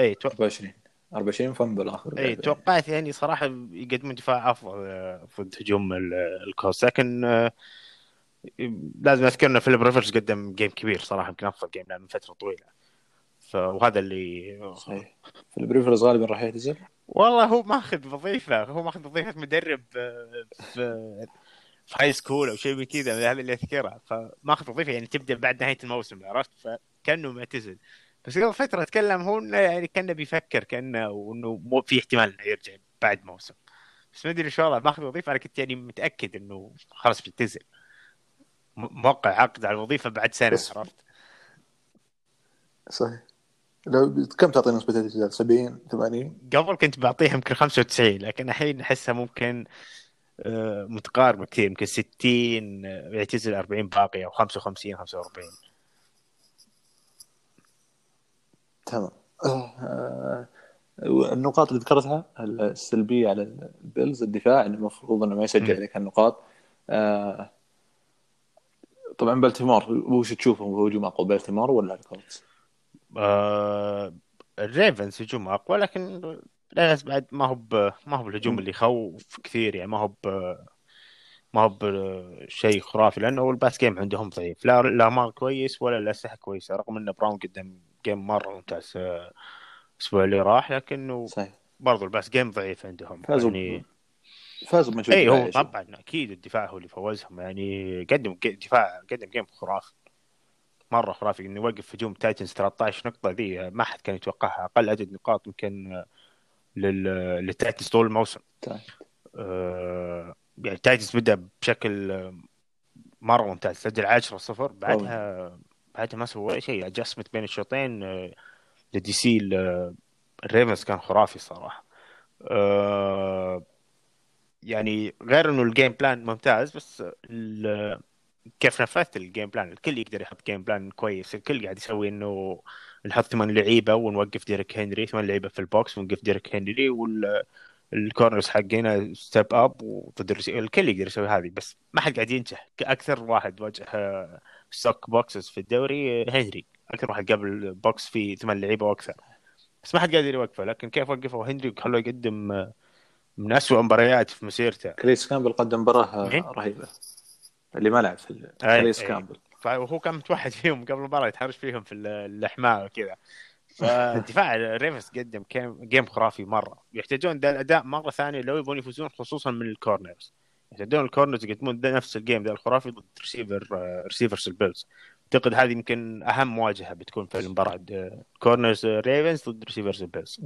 اي تو... 24 24 فنبل اخر اي. توقعت يعني صراحة يقدمون دفاع أفضل آه، ضد هجوم ال- الكولتس لكن آه، لازم أذكر إن فيليب ريفرز قدم game كبير صراحة يمكن أفضل game له من فترة طويلة. ف- وهذا اللي صحيح. في الريفرز غالبا راح يعتزل؟ والله هو ماخذ وظيفة هو ماخذ وظيفة مدرب آه، في في high school أو شيء من كذا هذا اللي أذكره. فماخذ وظيفة يعني تبدأ بعد نهاية الموسم عرفت؟ فكأنه معتزل. بس قبل فترة تكلم هو إنه يعني كانه بيفكر كأنه وانه مو في احتمال انه يرجع بعد موسم. بس ما أدري شو والله ماخذ وظيفة. أنا كنت يعني متأكد إنه خلاص بيعتزل موقع عقد على الوظيفة بعد سنة بس- عرفت؟ صحيح. لو كم تعطي نسبة الاعتزال 70 80 قبل كنت بعطيها يمكن 95 لكن الحين أحسها ممكن آه، متقاربة كثير يمكن 60 آه، يعتزل 40 باقي أو 55 45 تمام. آه، النقاط اللي ذكرتها السلبية على البيلز الدفاع انه المفروض إنه ما يسجل. عليك النقاط. آه، طبعا بالتيمور وش تشوفه هو هجوم أقوى بالتيمور ولا الكولتس؟ آه، الريفنز هجوم أقوى لكن الريفنز بعد ما هو ما هو بالهجوم اللي يخوف كثير يعني ما هو ما هو بشيء خرافي لأنه ال pass game عندهم ضعيف. لا لامار كويس ولا الاسلحه كويسه رغم إن براون قدم game مرة ممتاز. آه، الأسبوع اللي راح لكنه صحيح. برضو ال pass game ضعيف عندهم. فازوا يعني فازوا بمجهود اي هو. طبعا أكيد الدفاع هو اللي فوزهم. يعني قدم دفاع قدم game خرافي. مرة خرافي. إنه يوقف هجوم تايتنز 13 نقطة ذي ما حد كان يتوقعها. أقل عدد نقاط يمكن لل للتايتنز طول الموسم. طيب. آه، يعني تايتنز بدأ بشكل آه، مرة ممتاز. سجل 10 0 بعدها بعدها ما سوى أي شيء. adjustment بين الشوطين آه، ل DC ال- الريفنز كان خرافي صراحة. آه، يعني غير إنه ال game plan ممتاز بس كيف نفذت ال game plan الكل يقدر يحط game plan كويس. الكل قاعد يسوي إنه نحط ثمان لعيبة ونوقف ديريك هنري ثمان لعيبة في ال box ونوقف ديريك هنري وال corners حقنا step up ال recei- الكل يقدر يسوي هذه بس ما حد قاعد ينجح. أكثر واحد واجه stacked boxes في الدوري هنري. أكثر واحد قابل box فيه ثمان لعيبة وأكثر. بس ما حد قادر يوقفه لكن كيف وقفوا هنري؟ وخلوه يقدم آه، من أسوأ مباريات في مسيرته. كاليس كامبل قدم مباراة مين؟ رهيبة. اللي ما لعب في ال- أي- كاليس. كامبل. وهو كان متوحد فيهم قبل المباراة يتحرش فيهم في الأحماء وكذا. فدفاع الريفنز (laughs) قدم game game خرافي مرة. يحتاجون ذا الاداء مرة ثانية لو يبون يفوزون خصوصا من ال corners. يحتاجون ال corners يقدمون نفس ال game ذا الخرافي ضد receiver receivers البيلز. أعتقد هذه يمكن أهم مواجهه بتكون في المباراة. corners ريفنز ضد receivers البيلز.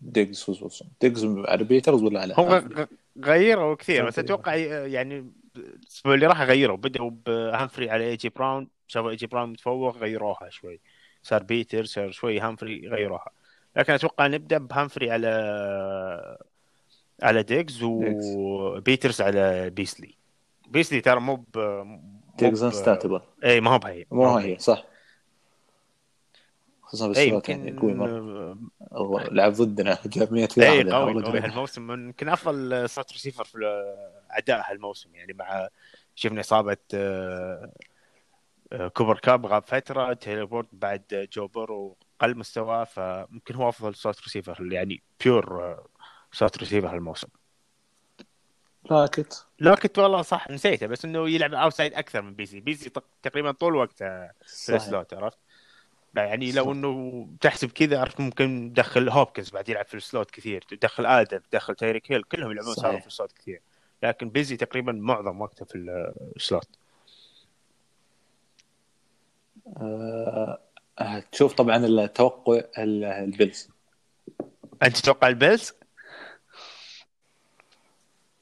ديجز خصوصا ديجز على بيترز ولا على هم غ- غيروا كثير بس. أتوقع يعني الأسبوع اللي راح غيروا بدأوا بهامفري على اي جي براون شافوا اي جي براون متفوق غيروها شوي. صار بيتر صار شوي هامفري غيروها. لكن أتوقع نبدأ بهامفري على على ديجز وبيترز على بيسلي. بيسلي ترى مو ب ديجز unstoppable اي ما هو بهي مو هي صح. خصوصا اي بال slot يمكن يعني قوي مرة. هو لعب ضدنا جاب 100 اي يارد قوي قوي. هالموسم. يمكن أفضل slot receiver في اداء هالموسم يعني مع شفنا إصابة آه، كوبر كاب غاب فترة تايلر بويد بعد جو بورو قل مستواه فممكن هو أفضل slot receiver يعني pure slot receiver هالموسم. لوكيت لا كنت والله صح نسيته بس إنه يلعب outside أكثر من بيزلي بيزلي تق- تقريبا طول وقته في ال slot عرفت؟ يعني لو. إنه تحسب كذا عرفت؟ ممكن تدخل هوبكنز بعد يلعب في ال slot كثير تدخل آدم تدخل تايريك هيل كلهم يلعبون. صاروا في ال slot كثير. لكن بيزلي تقريبا معظم وقته في ال slot آه، تشوف طبعا التوقع ال- البيلز. أنت تتوقع البيلز؟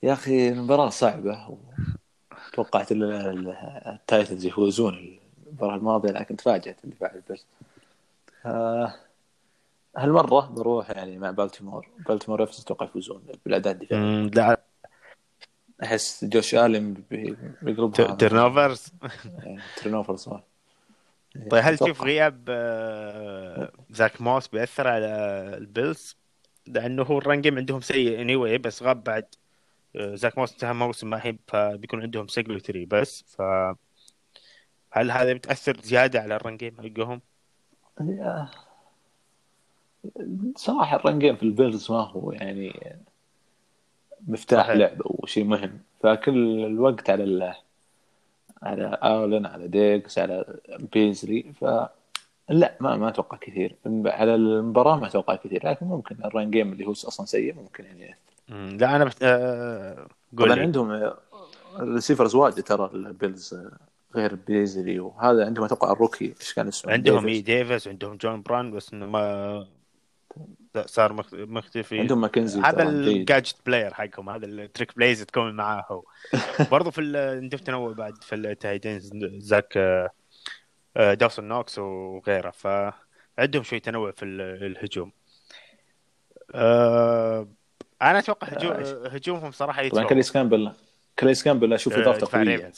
يا أخي المباراة صعبة توقعت ال- ال- التايتنز يفوزون المباراة الماضية لكن تفاجأت دفاع البيلز آه، هالمرة بروح يعني مع بالتيمور. بالتيمور ريفنز أتوقع يفوزون بالأداء الدفاعي. لا. أحس جوش الين بي- بيقلبها turnovers turnover صح. طيب هل. تشوف غياب آه، زاك موس بيأثر على البيلز؟ لأنه هو ال run game عندهم سيء any- anyway بس غاب بعد. زاك موس انتهى موسم ما الحين فبيكون عندهم سينجلتري بس ف هل هذا بتأثر زيادة على ال run game حقهم؟ يا- صراحة ال run game في البيلز ما هو يعني مفتاح صحيح. لعبة وشيء مهم فكل الوقت على ال... على ألين على ديجز على بيزلي ف لا ما ما أتوقع كثير على المباراة ما أتوقع كثير لكن ممكن ال run game اللي هو أصلا سيء ممكن يعني يأثر. لا أنا بت... آه... قول طبعا. عندهم ال receivers واجد ترى البيلز آه، غير بيزلي وهذا عندهم أتوقع ال rookie إيش كان اسمه عندهم ديفيس. إي ديفيس عندهم جون براون بس إنه ما صار مخ- مختفي عندهم ماكنزي هذا. ال gadget player حقهم هذا ال trick plays تكون معاه هو (laughs) برضو في عندهم تنوع بعد في ال tight end زاك آه، آه، داوسون نوكس وغيره فعندهم شوي تنوع في ال- الهجوم آه، أنا أتوقع هجوم هجومهم صراحة طبعا يتفوق كاليس كامبل كاليس كامبل أشوف آه، اضافته قوية.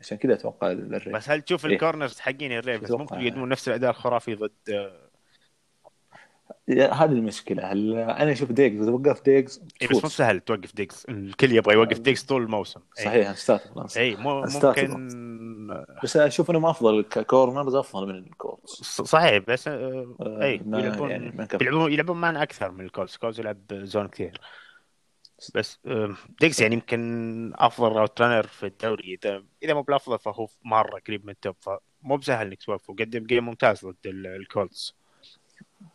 عشان كذا أتوقع الريفنز بس هل تشوف إيه. ال corners حقين الريفنز أتوقع. ممكن يقدمون نفس الأداء الخرافي ضد آه، هذه المشكلة. هل أنا أشوف ديجز؟ إذا وقف ديجز إيه بس مو. سهل توقف ديجز الكل يبغى يوقف ديجز طول الموسم. إيه. صحيح أستاذ اي ممكن بس أشوف إنهم أفضل ك corners أفضل من صحيح بس آه، آه، أي ما- يلعبون يعني ما. يلعبون يلعبون معنا أكثر من الكولتس. كولتس يلعب zone كثير. بس آه، ديجز يعني يمكن أفضل route runner في الدوري. إذا إذا مو بالأفضل فهو مرة قريب من ال top فمو بسهل إنك توقفه. قدم game ممتاز ضد ال- الكولتس.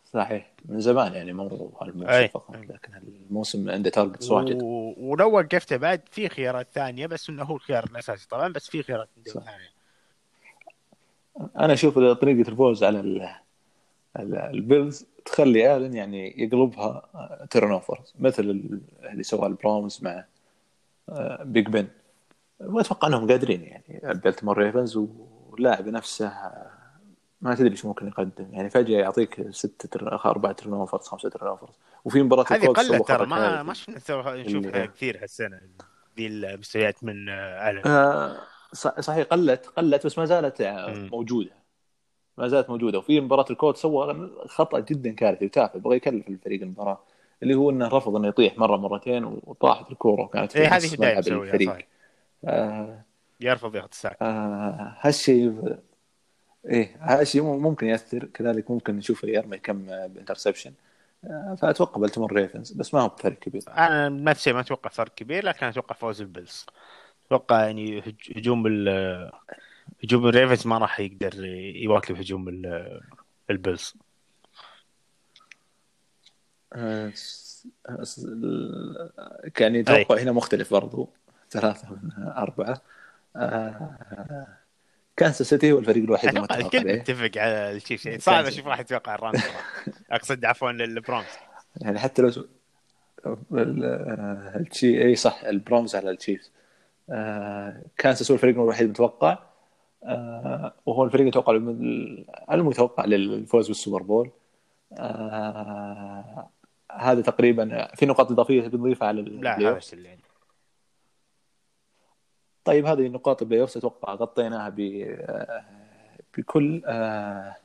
صحيح. من زمان يعني مو هالموسم. فقط لكن الموسم عنده targets واجد. و- ولو وقفته بعد في خيارات ثانية بس إنه هو الخيار الأساسي طبعا بس في خيارات. ثانية. أنا أشوف طريقة الفوز على ال- ال- البيلز تخلي آلن يعني يقلبها turnovers مثل ال- اللي سواه البراونز مع آه، بيج بن. واتوقع إنهم قادرين يعني. بلتمور ريفنز واللاعب نفسه ما تدري إيش ممكن يقدم. يعني فجأة يعطيك ست تر... أربع turnovers خمسة turnovers وفي مباراة هذه قلت ترى ما. ما نشوفها كثير هالسنة ذي المستويات من آه، آلن. آه، صحيح قلت قلت بس ما زالت. موجودة. ما زالت موجودة. وفي مباراة الكولتس سوى خطأ جدا كارثي وتافه بغى يكلف الفريق المباراة. اللي هو إنه رفض إنه يطيح مرة مرتين وطاحت الكورة وكانت إيه، هذه دائما الفريق. آه يرفض ياخذ ال sack. آه هالشيء إيه هالشيء مم- ممكن يأثر. كذلك ممكن نشوف يرمي كم interception. آه فأتوقع بلتمور ريفنز بس ما هو بفرق كبير. أنا نفسي ما أتوقع فرق كبير لكن أتوقع فوز البيلز. أتوقع يعني هج- هجوم ال هجوم الريفنز ما راح يقدر يواكب هجوم ال- البلز آه، س- س- ال- يعني توقع هنا مختلف برضو. ثلاثة من أربعة. آه، كانساس سيتي هو الفريق الوحيد اللي متفق الكل متفق على الشيء يعني صعب. أشوف راح يتوقع الرامز أقصد عفوا البراونز يعني حتى لو آه، التشي أي صح البراونز على التشيفز. كانساس هو الفريق الوحيد المتوقع. آه، وهو الفريق المتوقع المتوقع للفوز بالسوبر بول. آه، هذا تقريبا في نقاط إضافية بنضيفها على لا. الشيء يعني. طيب هذه نقاط ال playoff أتوقع غطيناها ب آه، بكل آه،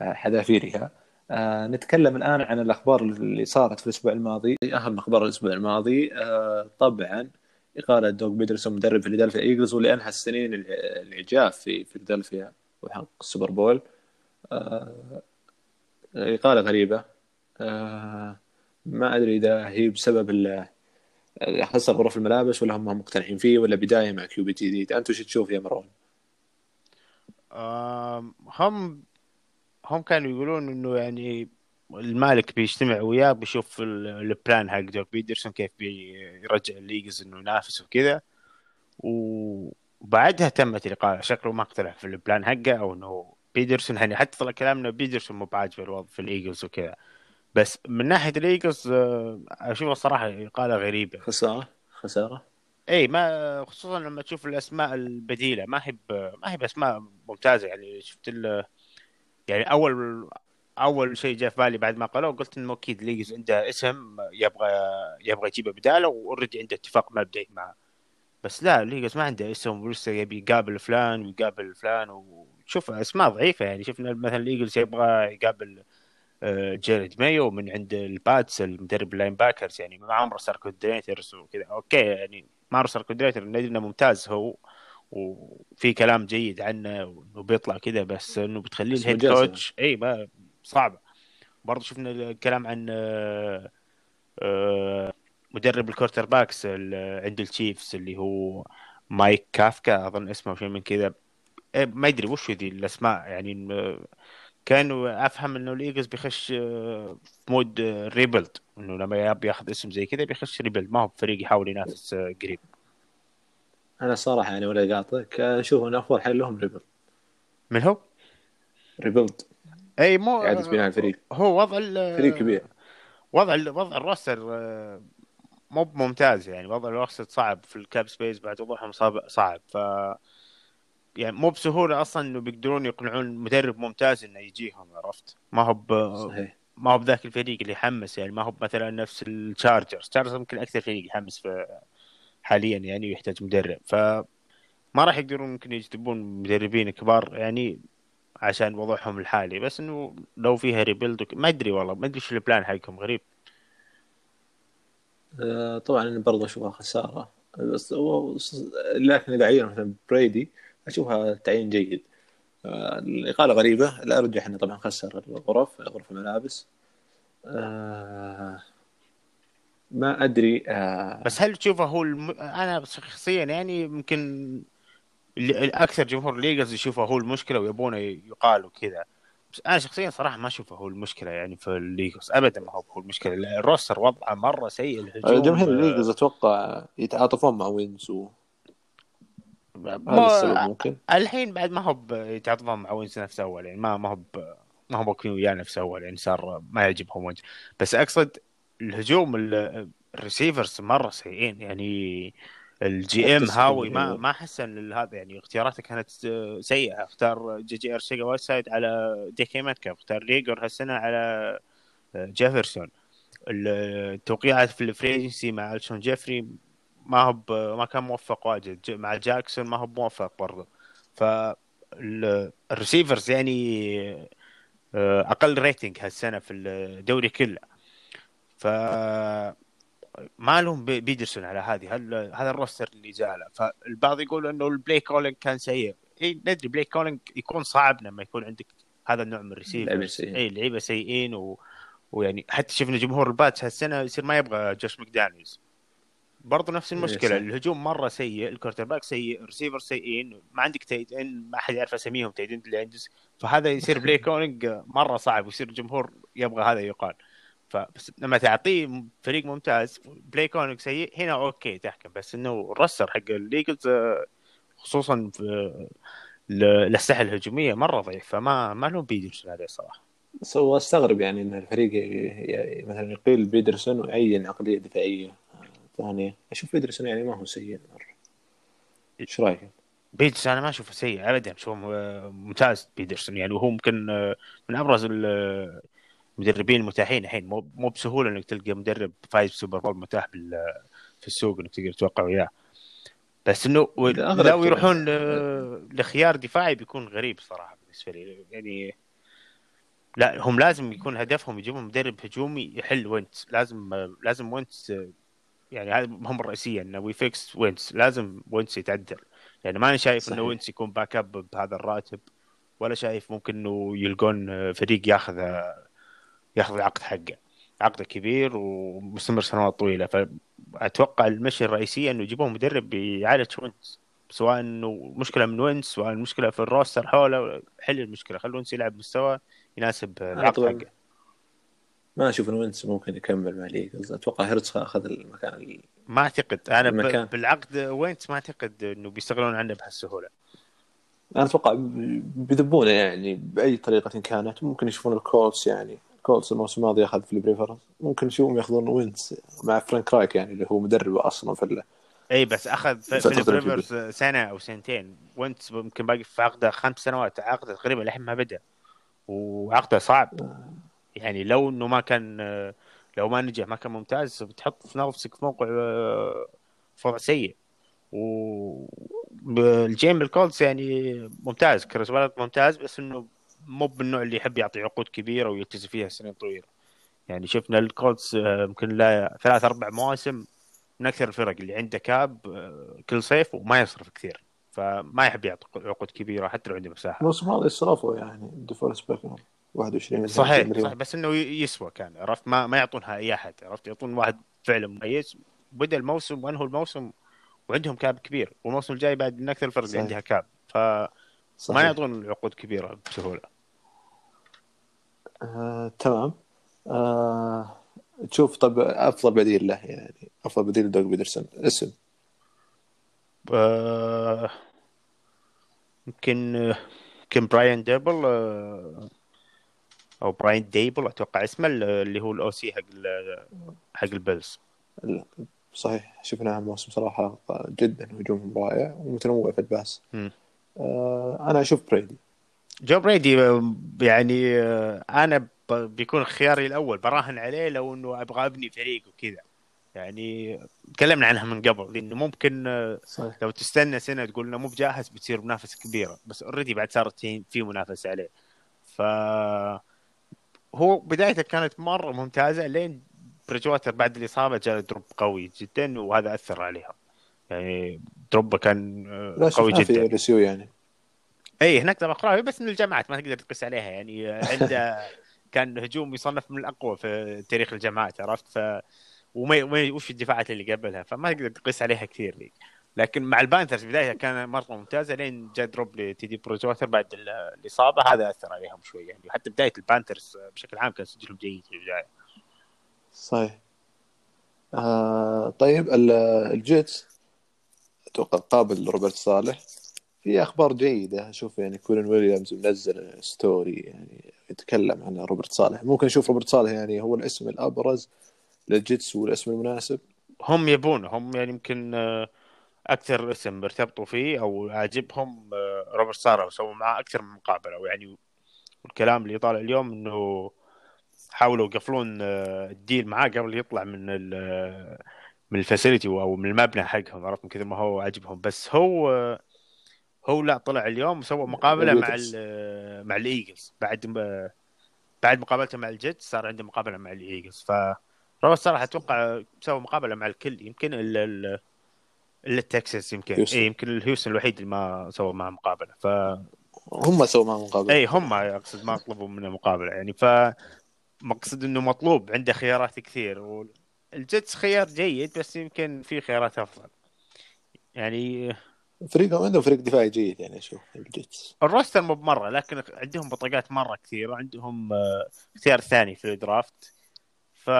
آه، حذافيرها. آه، نتكلم الآن عن الأخبار اللي صارت في الأسبوع الماضي. أهم أخبار الأسبوع الماضي آه، طبعا اقاله دوغ بيدرسون مدرب فيلادلفيا. ايجلز واللي انهى السنين الع- العجاف في فيلادلفيا وحقق السوبر بول آه، إقالة غريبة. آه، ما أدري إذا هي بسبب خسر غرف الملابس ولا هم مقتنعين فيه ولا بداية مع QB جديد انت وش تشوف يا مروان؟ هم هم كانوا يقولون إنه يعني المالك بيجتمع وياه بيشوف ال- ال plan حق دوغ بيدرسون كيف بيرجع الإيجلز إنه ينافس وكذا. وبعدها تمت الاقاله شكله ما اقتنع في ال plan حقه أو إنه بيدرسون. يعني حتى طلع كلام انه بيدرسون مو بعاجبه الوضع في الإيجلز وكذا. بس من ناحية الإيجلز آه، اشوفها صراحة إقالة غريبة. خسارة؟ خسارة؟ إي ما خصوصا لما تشوف الأسماء البديلة. ما هي ما هي بأسماء ممتازة. يعني شفت ال يعني أول أول شيء جاء في بالي بعد ما أقالوه قلت إنه أكيد الإيجلز عنده اسم يبغى يبغى يجيبه بداله و already عنده اتفاق مبدئي معه. بس لا الإيجلز ما عنده اسم ولسه يبي يقابل فلان ويقابل فلان وشوف أسماء ضعيفة يعني. شفنا مثلا الإيجلز يبغى يقابل آه، جيرد مايو من عند الباتس المدرب ال linebackers يعني مع roster coordinators وكذا. okay يعني مع roster coordinator ندري إنه ممتاز هو وفي كلام جيد عنه وإنه بيطلع كذا بس إنه بتخليه ال head. coach إي ما صعبة. برضه شفنا الكلام عن آه، آه، مدرب ال quarterbacks عند التشيفز اللي هو مايك كافكا أظن اسمه شيء من كذا. إيه، ما ادري وش ذي الأسماء يعني آه، كانوا أفهم إنه الإيجلز بيخش في mode rebuild. إنه لما ياخذ اسم زي كذا بيخش rebuild. ما هو بفريق يحاول ينافس قريب. أنا الصراحه يعني ولا قاطعك أشوف ان افضل حل لهم rebuild. من هو؟ rebuild. إي مو اعاده بناء الفريق هو وضع ال- فريق كبير. وضع ال- وضع ال roster آه، مو ممتاز يعني. وضع ال roster صعب في ال cap space بعد وضعهم صعب صعب. ف يعني مو بسهولة أصلا إنه بيقدرون يقنعون مدرب ممتاز إنه يجيهم عرفت؟ ما هو ب... صحيح. ما هو بذاك الفريق اللي يحمس يعني. ما هو مثلا نفس التشارجرز. التشارجرز يمكن أكثر فريق يحمس في حاليا يعني ويحتاج مدرب. ف ما راح يقدرون يمكن يجذبون مدربين كبار يعني. عشان وضعهم الحالي بس إنه لو فيها rebuild. ما أدري والله ما أدري إيش ال plan حقهم غريب. آه، طبعا أنا برضه اشوفها خساره بس لكن إذا عينوا مثلا بريدي أشوفها تعيين جيد. آه، الإقالة غريبة الارجح إنه طبعا خسر الغرف غرف الملابس. آه، ما أدري آه، بس هل تشوفه هو الم... أنا شخصيا يعني يمكن الأكثر جمهور الإيجلز يشوفه هو المشكلة ويبونه يقال وكذا بس أنا شخصيا صراحة ما أشوفه هو المشكلة يعني في الإيجلز ابدا ما هو هو المشكلة. ال roster وضعه مرة سيء الهجوم جماهير الإيجلز أتوقع يتعاطفون مع وينتز و هذا ممكن. الحين بعد ما هو يتعاطفون مع وينتز نفس أول يعني ما ما هو ما هم واقفين وياه نفس أول يعني صار ما يعجبهم وينتز. بس أقصد الهجوم ال- ال receivers مرة سيئين يعني. ال GM هاوي ما معك. ما حسن هذا يعني اختياراته كانت سيئة. أختار جي جي ارسيغا وايتسايد على دي كي ميتكاف أختار ريغر هالسنة على جيفرسون. التوقيعات في ال free agency مع الشون جيفري ما هو ما كان موفق واجد. مع جاكسون ما هو موفق برضه ف ال receivers يعني آه، أقل rating هالسنة في الدوري كله. ف ما لهم بي- بيدرسون على هذه هل هذا ال roster اللي جاء له فالبعض يقول إنه ال play calling كان سيء. إي ندري play calling يكون صعب لما يكون عندك هذا النوع من ال receivers. إي لعيبة سيئين و... ويعني حتى شفنا جمهور الباتس هالسنة يصير ما يبغى جوش ماكدانيلز برضو نفس المشكلة صح. الهجوم مرة سيء ال quarterback سيء ال receivers سيئين ما عندك tight end ما حد يعرف أساميهم tight end فهذا يصير play calling مرة صعب ويصير الجمهور يبغى هذا يقال. فبس لما تعطيه فريق ممتاز play calling سيء هنا okay تحكم. بس إنه ال roster حق الإيجلز آه، خصوصا في الاسلحه الهجومية مرة ضعيف فما ما لهم بيدرسون عليه صراحة. بس هو استغرب يعني إن الفريق مثلا يقيل بيدرسون ويعين عقلية دفاعية آه، ثانية. أشوف بيدرسون يعني ما هو سيء مرة. إيش رأيك؟ بيدرسون أنا ما أشوفه سيء ابدا. اشوفه م- ممتاز بيدرسون يعني. وهو ممكن آه، من أبرز المدربين المتاحين الحين. مو مو بسهولة إنك تلقى مدرب فايز Super Bowl متاح بال- في السوق إنك تقدر توقع وياه. بس إنه لو. يروحون ل- لخيار دفاعي بيكون غريب صراحة بالنسبة لي. يعني لا هم لازم يكون هدفهم يجيبون مدرب هجومي يحل وينتس لازم لازم وينتس يعني هذا هم الرئيسيه إنه we fix وينتس لازم وينتس يتعدل. يعني ماني شايف صحيح. انه وينتس يكون backup بهذا الراتب ولا شايف ممكن إنه يلقون فريق ياخذ ياخذ العقد حقه. عقده كبير ومستمر سنوات طويلة. فأتوقع المشي الرئيسيه إنه يجيبون مدرب يعالج وينتس سواء إنه مشكلة من وينتس سواء المشكلة في ال roster حوله حل المشكلة. خلوا وينتس يلعب مستوى يناسب العقد. حقه. ما أشوف ان وينتس ممكن يكمل مع الإيجلز أتوقع هيرتز أخذ المكان ال- ما أعتقد. أنا المكان. ب... بالعقد وينتس ما أعتقد إنه بيستغنون عنه بهالسهولة. أنا أتوقع بيذبونه يعني بأي طريقة كانت. ممكن يشوفون الكولتس يعني. الكولتس الموسم الماضي أخذ فيليب ريفرز. ممكن نشوفهم يأخذون وينتس مع فرانك رايك يعني اللي هو مدربه أصلا في إي بس أخذ في- فترة فيليب الجديد. ريفرز سنة أو سنتين. وينتس يمكن باقي في عقده خمس سنوات. عقده تقريبا لحين ما بدأ. وعقده صعب. يعني لو إنه ما كان لو ما نجح ما كان ممتاز بتحط في نفسك في موقع آه، وضع سيء. وال GM الكولتس يعني ممتاز. كريس ممتاز بس إنه مو بالنوع اللي يحب يعطي عقود كبيرة ويلتزم فيها سنين طويلة. يعني شفنا الكولتس آه، يمكن له ثلاث أربع مواسم من أكثر الفرق اللي عنده cap آه، كل صيف وما يصرف كثير. فما يحب يعطي عقود كبيرة حتى لو عنده مساحة. الموسم الماضي صرفوا يعني ديفورست باكنر 21 مليون صحيح مليون. صحيح بس إنه يسوى كان. عرفت؟ ما ما يعطونها أي أحد. عرفت؟ يعطون واحد فعلا مميز. بدأ الموسم وأنهوا الموسم وعندهم cap كبير. والموسم الجاي بعد من أكثر الفرق اللي. عندها cap. فما صحيح. يعطون عقود كبيرة بسهولة. آه، تمام. آه، تشوف طب أفضل بديل له يعني أفضل بديل لدوغ بيدرسون. اسم. آه، يمكن يمكن براين ديبل آه، أو براين ديبل أتوقع اسمه اللي هو ال OC حق حق البيلز. صحيح. شفناه موسم صراحة جدا هجوم رائع ومتنوع في ال pass. آه، أنا أشوف بريدي. جو بريدي يعني آه، أنا بيكون خياري الأول براهن عليه لو إنه أبغى أبني فريق وكذا. يعني تكلمنا عنها من قبل لأنه ممكن آه، صحيح. لو تستنى سنة تقول إنه مو بجاهز بتصير منافسة كبيرة بس already بعد صارت في- في منافسة عليه. ف هو بدايته كانت مرة ممتازة لين بريجواتر بعد الإصابة جاء drop قوي جدا وهذا أثر عليها. يعني ال drop ه كان آه، قوي في جدا. LSU يعني. اي هناك قوي بس من الجامعات ما تقدر تقيس عليها. يعني عنده (laughs) كان هجوم يصنف من الأقوى في تاريخ الجامعات عرفت؟ ف وما وش الدفاعات اللي قبلها فما تقدر تقيس عليها كثير ذيك لكن مع البانثرز بدايتها كان مرة ممتازة لين جاء drop لتيدي بروجواتر بعد ال- الإصابة. هذا أثر عليهم شوي يعني. حتى بداية البانثرز بشكل عام كان سجلهم جيد في البداية. صحيح. آه طيب ال- الجيتس أتوقع قابل روبرت صالح. في أخبار جيدة. أشوف يعني كوينن ويليامز منزل story يعني يتكلم عن روبرت صالح. ممكن نشوف روبرت صالح يعني هو الاسم الأبرز للجيتس والاسم المناسب. هم يبونه. هم يعني يمكن آه، أكثر اسم ارتبطوا فيه أو عاجبهم آه، روبرت صالح وسووا معاه أكثر من مقابلة. ويعني والكلام اللي طالع اليوم إنه حاولوا يقفلون آه، ال deal معاه قبل يطلع من من ال facility أو من المبنى حقهم. عرفت؟ من كثر ما هو عاجبهم بس هو هو لا طلع اليوم وسوى مقابلة مع الويترز. ال- مع الإيجلز. بعد بعد مقابلته مع الجيتس صار عنده مقابلة مع الإيجلز. ف روبرت صراحة أتوقع سوى مقابلة مع الكل. يمكن الا ال- الا التكساس يمكن. اي يمكن الهيوستن الوحيد اللي ما سوى معه مقابلة. ف هم سووا معه مقابلة. اي هم أقصد ما طلبوا منه مقابلة يعني. ف مقصد إنه مطلوب. عنده خيارات كثير. والجيتس خيار جيد بس يمكن في خيارات أفضل. يعني فريقهم عندهم فريق دفاعي جيد يعني أشوف الجيتس الروستر مو بمرة لكن عندهم بطاقات مرة كثير وعندهم آه، اختيار ثاني في الدرافت. ف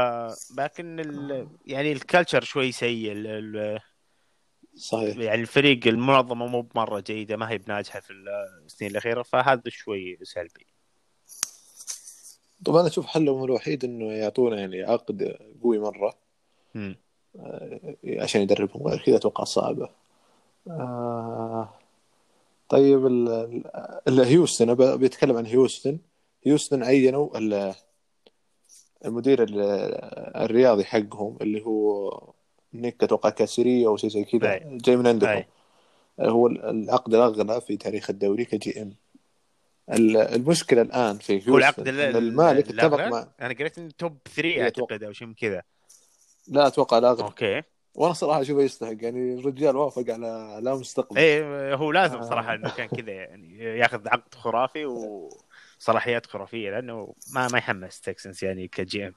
لكن ال... يعني الكلتشر شوي سيء ال... ال... صحيح. يعني الفريق المنظمة مو بمرة جيدة ما هي بناجحة في السنين الأخيرة فهذا شوي سلبي. طبعا أنا أشوف حلهم الوحيد إنه يعطونا يعني عقد قوي مرة مم. عشان يدربهم غير كذا أتوقع صعبة. آه طيب ال- هيوستن بيتكلم عن هيوستن هيوستن عينوا ال- المدير ال- الرياضي حقهم اللي هو نيك أتوقع كاسيريو أو شيء زي كذا. جاي من عندكم أي. هو العقد الأغلى في تاريخ الدوري ك GM ال- المشكلة الآن في هيوستن هو العقد إن المالك اتفق؟ مع أنا قريت top 3 إيه، أتوقع. أعتقد أو شيء من كذا لا أتوقع الأغلى أوكي وأنا صراحة أشوفه يستحق يعني الرجال وافق على على مستقبل. إيه هو لازم آه. صراحة إنه كان كذا يعني ياخذ عقد خرافي وصلاحيات خرافية لأنه ما ما يحمس تكسنس يعني ك GM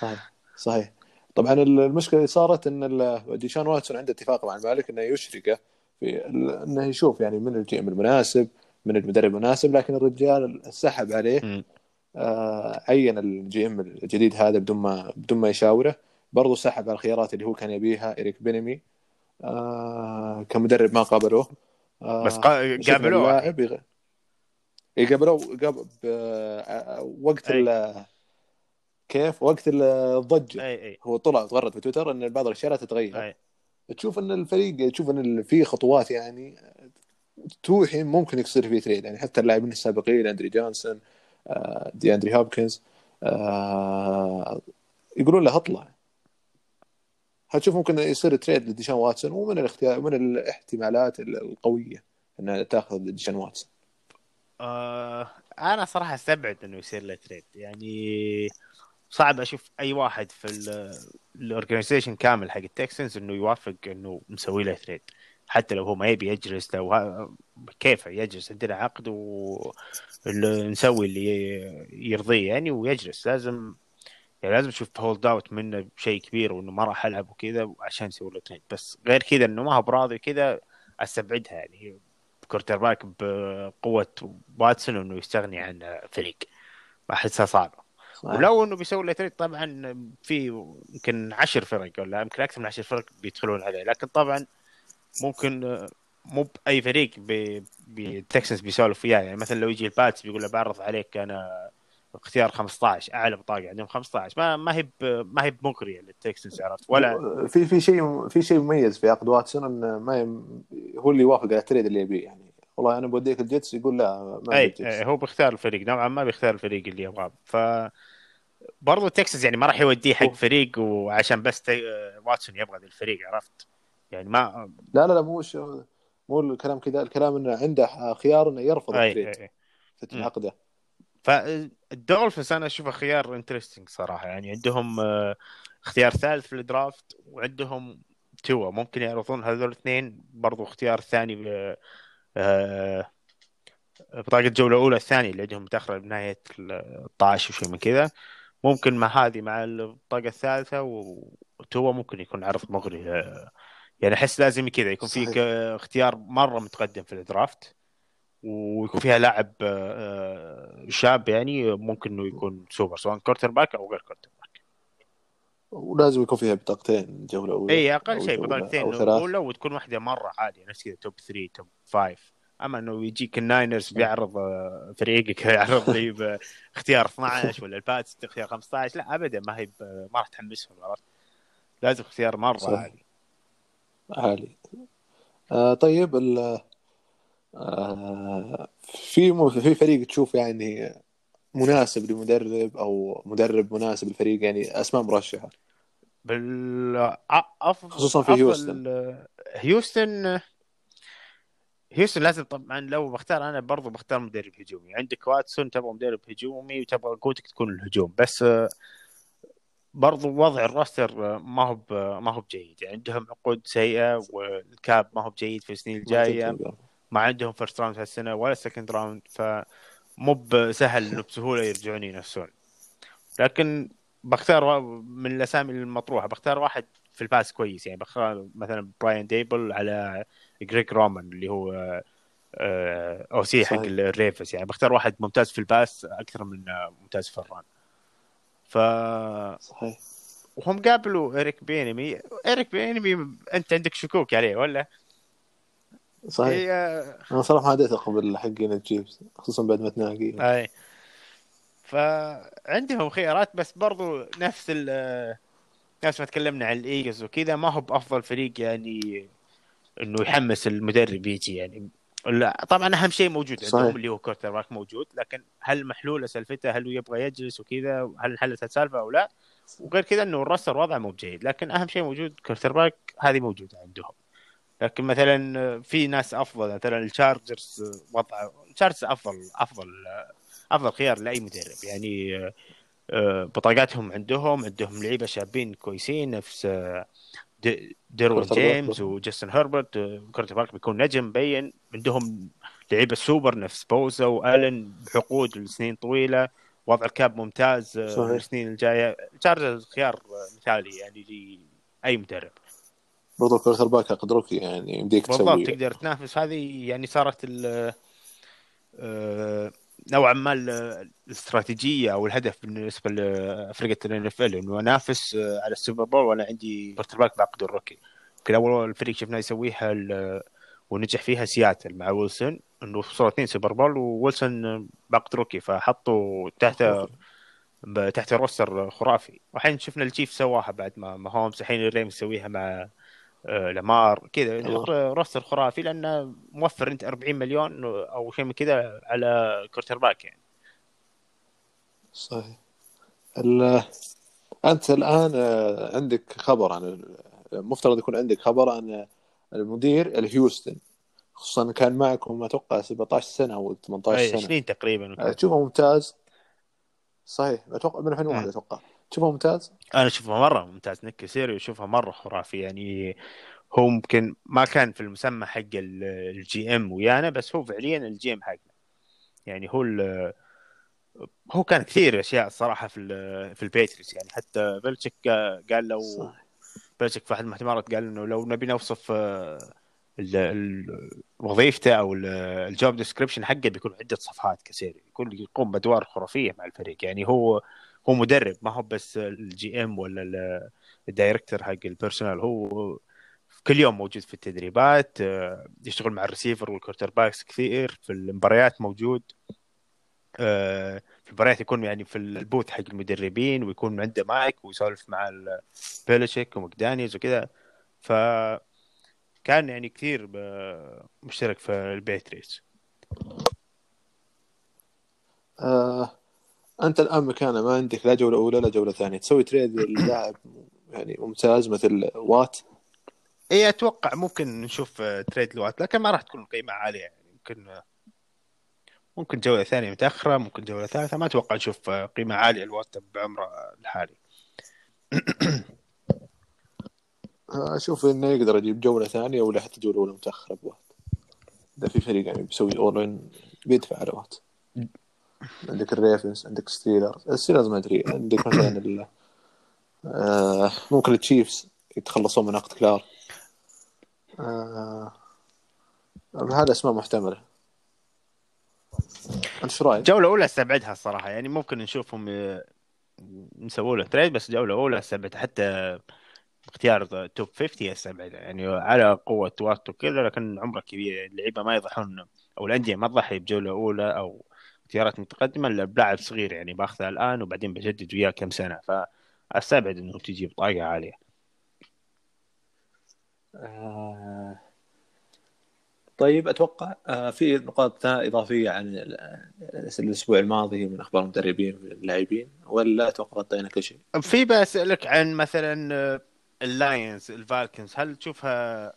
صحيح صحيح. طبعا المشكلة اللي صارت إن ديشان واتسون عنده اتفاق مع المالك إنه يشركه في إنه يشوف يعني من ال GM المناسب من المدرب المناسب لكن الرجال سحب عليه. آه عين ال GM الجديد هذا بدون ما بدون ما يشاوره. برضو سحب على الخيارات اللي هو كان يبيها إريك بينيمي آه كمدرب ما قابلوه. آه بس قابلوه. اللاعب يغ... إيه قابلوه قاب... ب... وقت أي. ال... كيف؟ وقت الضجه أي أي. هو طلع تغرد في تويتر إن بعض الاشياء لا تتغير. أي. تشوف إن الفريق تشوف إن في خطوات يعني توحي ممكن يصير فيه trade. يعني حتى اللاعبين السابقين أندري جونسون آه، دي اندري هوبكنز آه، يقولون له اطلع. هتشوف ممكن يصير trade لديشان واتسون ومن الاختيار من الاحتمالات القوية إنها تاخذ ديشان واتسون. آه أنا صراحة أستبعد إنه يصير له trade يعني صعب أشوف أي واحد في ال organization كامل حق التكسنز إنه يوافق إنه مسوي له trade حتى لو هو ما يبي يجلس لو كيف يجلس؟ عندنا عقد ونسوي اللي يرضيه يعني ويجلس. لازم يعني لازم أشوف hold out منه شيء كبير وإنه ما راح ألعب وكذا عشان يسوي له trade بس غير كذا إنه ما هو براضي كذا أستبعدها يعني. quarterback بقوة واتسون إنه يستغني عن فريق. أحسها صعبة. ولو إنه بيسوي له trade طبعا في يمكن عشر فرق ولا يمكن أكثر من عشر فرق بيدخلون عليه. لكن طبعا ممكن مو بأي فريق بي- بي- التكسنس بيسولف وياه. يعني مثلا لو يجي الباتس بيقول له بعرض عليك أنا اختيار 15 أعلى بطاقة عندهم 15 ما ما هي ما هي بمغريه للتكسنس عرفت؟ ولا في في شيء في شيء مميز في عقد واتسون انه ما. هو اللي يوافق على ال trade اللي يبيه يعني. والله أنا بوديك الجيتس يقول لا ما أي هو بيختار الفريق. نوعا ما بيختار الفريق اللي يبغاه. ف برضو تكساس يعني ما راح يوديه حق فريق وعشان بس تي... واتسون يبغى ذا الفريق عرفت؟ يعني ما لا لا لا مو. مو الكلام كذا. الكلام إنه عنده خيار إنه يرفض ال trade في. عقده فالدولفينز أنا أشوفه خيار interesting صراحة. يعني عندهم آه، اختيار ثالث في ال draft وعندهم توا ممكن يعرضون هذول الاثنين برضو اختيار ثاني آه، آه، بطاقة الجولة الأولى الثانية اللي عندهم متأخرة بنهاية ال 12 وشيء من كذا. ممكن مع هذه مع البطاقة الثالثة وتوا ممكن يكون عرض مغري آه، يعني أحس لازم كذا يكون. آه، اختيار مرة متقدم في ال draft. ويكون فيها لاعب آه، شاب يعني ممكن إنه يكون سوبر سواء quarterback أو غير quarterback. ولازم يكون فيها بطاقتين جولة أولى اي أقل شيء بطاقتين أو ثلاث ولو تكون واحدة مرة عاليه نفس كذا top 3 top 5 أما إنه يجيك الناينرز بيعرض آه، فريقك يعرض لي باختيار 12 ولا الباتس اختيار 15 لا ابدا ما هي ما راح تحمسهم عرفت؟ لازم اختيار مرة. عالي عالي. آه طيب ال آه في م- في فريق تشوف يعني مناسب لمدرب أو مدرب مناسب للفريق يعني أسماء مرشحة. بال أفضل خصوصاً في هيوستن. هيوستن هيوستن لازم طبعا لو بختار أنا برضو بختار مدرب هجومي. عندك واتسون تبغى مدرب هجومي وتبغى قوتك تكون الهجوم بس آه، برضو وضع ال roster آه، ما هو ب- ما هو بجيد. يعني عندهم عقود سيئة وال cap ما هو بجيد في السنين الجاية. ما عندهم first round هالسنة ولا second round فمو بسهل إنه بسهولة يرجعون ينافسون. لكن بختار من الأسامي المطروحة بختار واحد في ال pass كويس يعني بختار مثلا براين ديبل على جريج رومان اللي هو آه، OC حق. الريفنز يعني بختار واحد ممتاز في ال pass أكثر من آه، ممتاز في ال run ف صحيح. وهم قابلوا ايريك بينيمي ايريك بينيمي أنت عندك شكوك عليه ولا؟ صحيح. هي أنا صراحة ما عاديت أقبل حقين الشيفس خصوصا بعد مات ناقي أي. فعندهم خيارات بس برضو نفس ال نفس ما تكلمنا عن ال Eagles وكذا ما هو بأفضل فريق يعني إنه يحمس المدرب يجي يعني. لا طبعا أهم شيء موجود صحيح. عندهم اللي هو quarterback موجود لكن هل محلولة سالفته؟ هل هو يبغى يجلس وكذا؟ هل انحلت السالفة أو لا؟ وغير كذا إنه ال roster وضعه مو بجيد لكن أهم شيء موجود quarterback هذه موجودة عندهم. لكن مثلا في ناس أفضل مثلا ال Chargers وضع ال Chargers أفضل أفضل أفضل خيار لأي مدرب. يعني آه، بطاقاتهم عندهم عندهم لعيبة شابين كويسين نفس آه، دي- ديروين جيمس. وجاستن هربرت آه، quarterback بيكون نجم مبين عندهم لعيبة سوبر نفس بوزا وألن بعقود لسنين طويلة. وضع ال cap ممتاز صحيح. السنين الجاية. ال Chargers خيار مثالي يعني لأي مدرب. برضو quarterback عقد rookie يعني يمديك بالضبط تسوي تقدر تنافس. هذه يعني صارت ال آه، نوعا ما ال- الاستراتيجية أو الهدف بالنسبة لفرقة ال NFL إنه أنافس آه، على ال Super Bowl. وأنا عندي quarterback بعقد ال rookie. يمكن أول فريق شفناه يسويها ونجح فيها سياتل مع ويلسون إنه وصلوا اثنين Super Bowl وويلسون بعقد rookie فحطوا تحت تحت roster خرافي. والحين شفنا ال Chiefs سواها بعد ماهومز الحين الريم يسويها مع لامار كذا. roster خرافي لأنه موفر أنت 40 مليون أو شيء من كذا على quarterback يعني صحيح. أنت الآن آه، عندك خبر عن ال- المفترض يكون عندك خبر عن المدير الهيوستن خصوصا كان معكم أتوقع 17 سنة أو 18 اي سنة 20 تقريبا آه،. تشوفه ممتاز صحيح أتوقع من 2001 مم. أتوقع تشوفه ممتاز؟ أنا اشوفها مرة ممتاز نيك كاسيريو أشوفها مرة خرافي. يعني هو ممكن ما كان في المسمى حق ال GM ويانا بس هو فعليا ال GM حقنا. يعني هو هو كان كثير أشياء الصراحة في في ال Patriots يعني حتى بلتشيك قال لو صح. بلتشيك في أحد المؤتمرات قال إنه لو نبي نوصف آه، وظيفته أو ال- ال job description حقه بيكون عدة صفحات كثير يكون يقوم بأدوار خرافية مع الفريق. يعني هو هو مدرب ما هو بس ال GM ولا ال- ال director حق ال personnel هو كل يوم موجود في التدريبات آه، يشتغل مع ال receiver وال quarterbacks كثير في المباريات موجود آه، في المباريات يكون يعني في ال booth حق المدربين ويكون عنده مايك ويسولف مع بيليتشيك ومكدانيز وكذا. ف كان يعني كثير ب- مشترك في ال Patriots آه أنت الآن مكانه ما عندك لا جولة أولى لا جولة ثانية. تسوي تريد للاعب يعني ممتاز مثل وات؟ اي أتوقع ممكن نشوف آه، تريد لوات لكن ما راح تكون قيمة عالية. يعني ممكن آه، ممكن جولة ثانية متأخرة ممكن جولة ثالثة ما أتوقع نشوف آه، قيمة عالية لوات بعمره الحالي. (coughs) آه، أشوف إنه يقدر يجيب جولة ثانية ولا حتى جولة أولى متأخرة بوات. إذا في فريق يعني بيسوي اول بيدفع على وات. عندك ال Ravens عندك Steelers ال Steelers ما أدري عندك مثلا. آه ممكن ال Chiefs يتخلصون من عقد كلارك آه هذا اسماء محتمله انت إيش رأيك؟ جولة أولى أستبعدها الصراحة يعني ممكن نشوفهم نسوي له trade بس جولة أولى استبعد حتى اختيار top 50 استبعدها يعني على قوة وات وكذا لكن عمره كبير اللعيبة ما يضحون أو الأندية ما تضحي بجولة أولى أو اختيارات متقدمة الا بلاعب صغير يعني باخذه الآن وبعدين بجدد وياه كم سنة فأستبعد إنه تجي بطاقة عالية آه طيب أتوقع آه في نقاط إضافية عن ال- الأسبوع الماضي من أخبار المدربين واللاعبين ولا أتوقع غطينا كل شيء؟ في بسألك عن مثلا آه، اللاينز الفالكنز هل تشوفها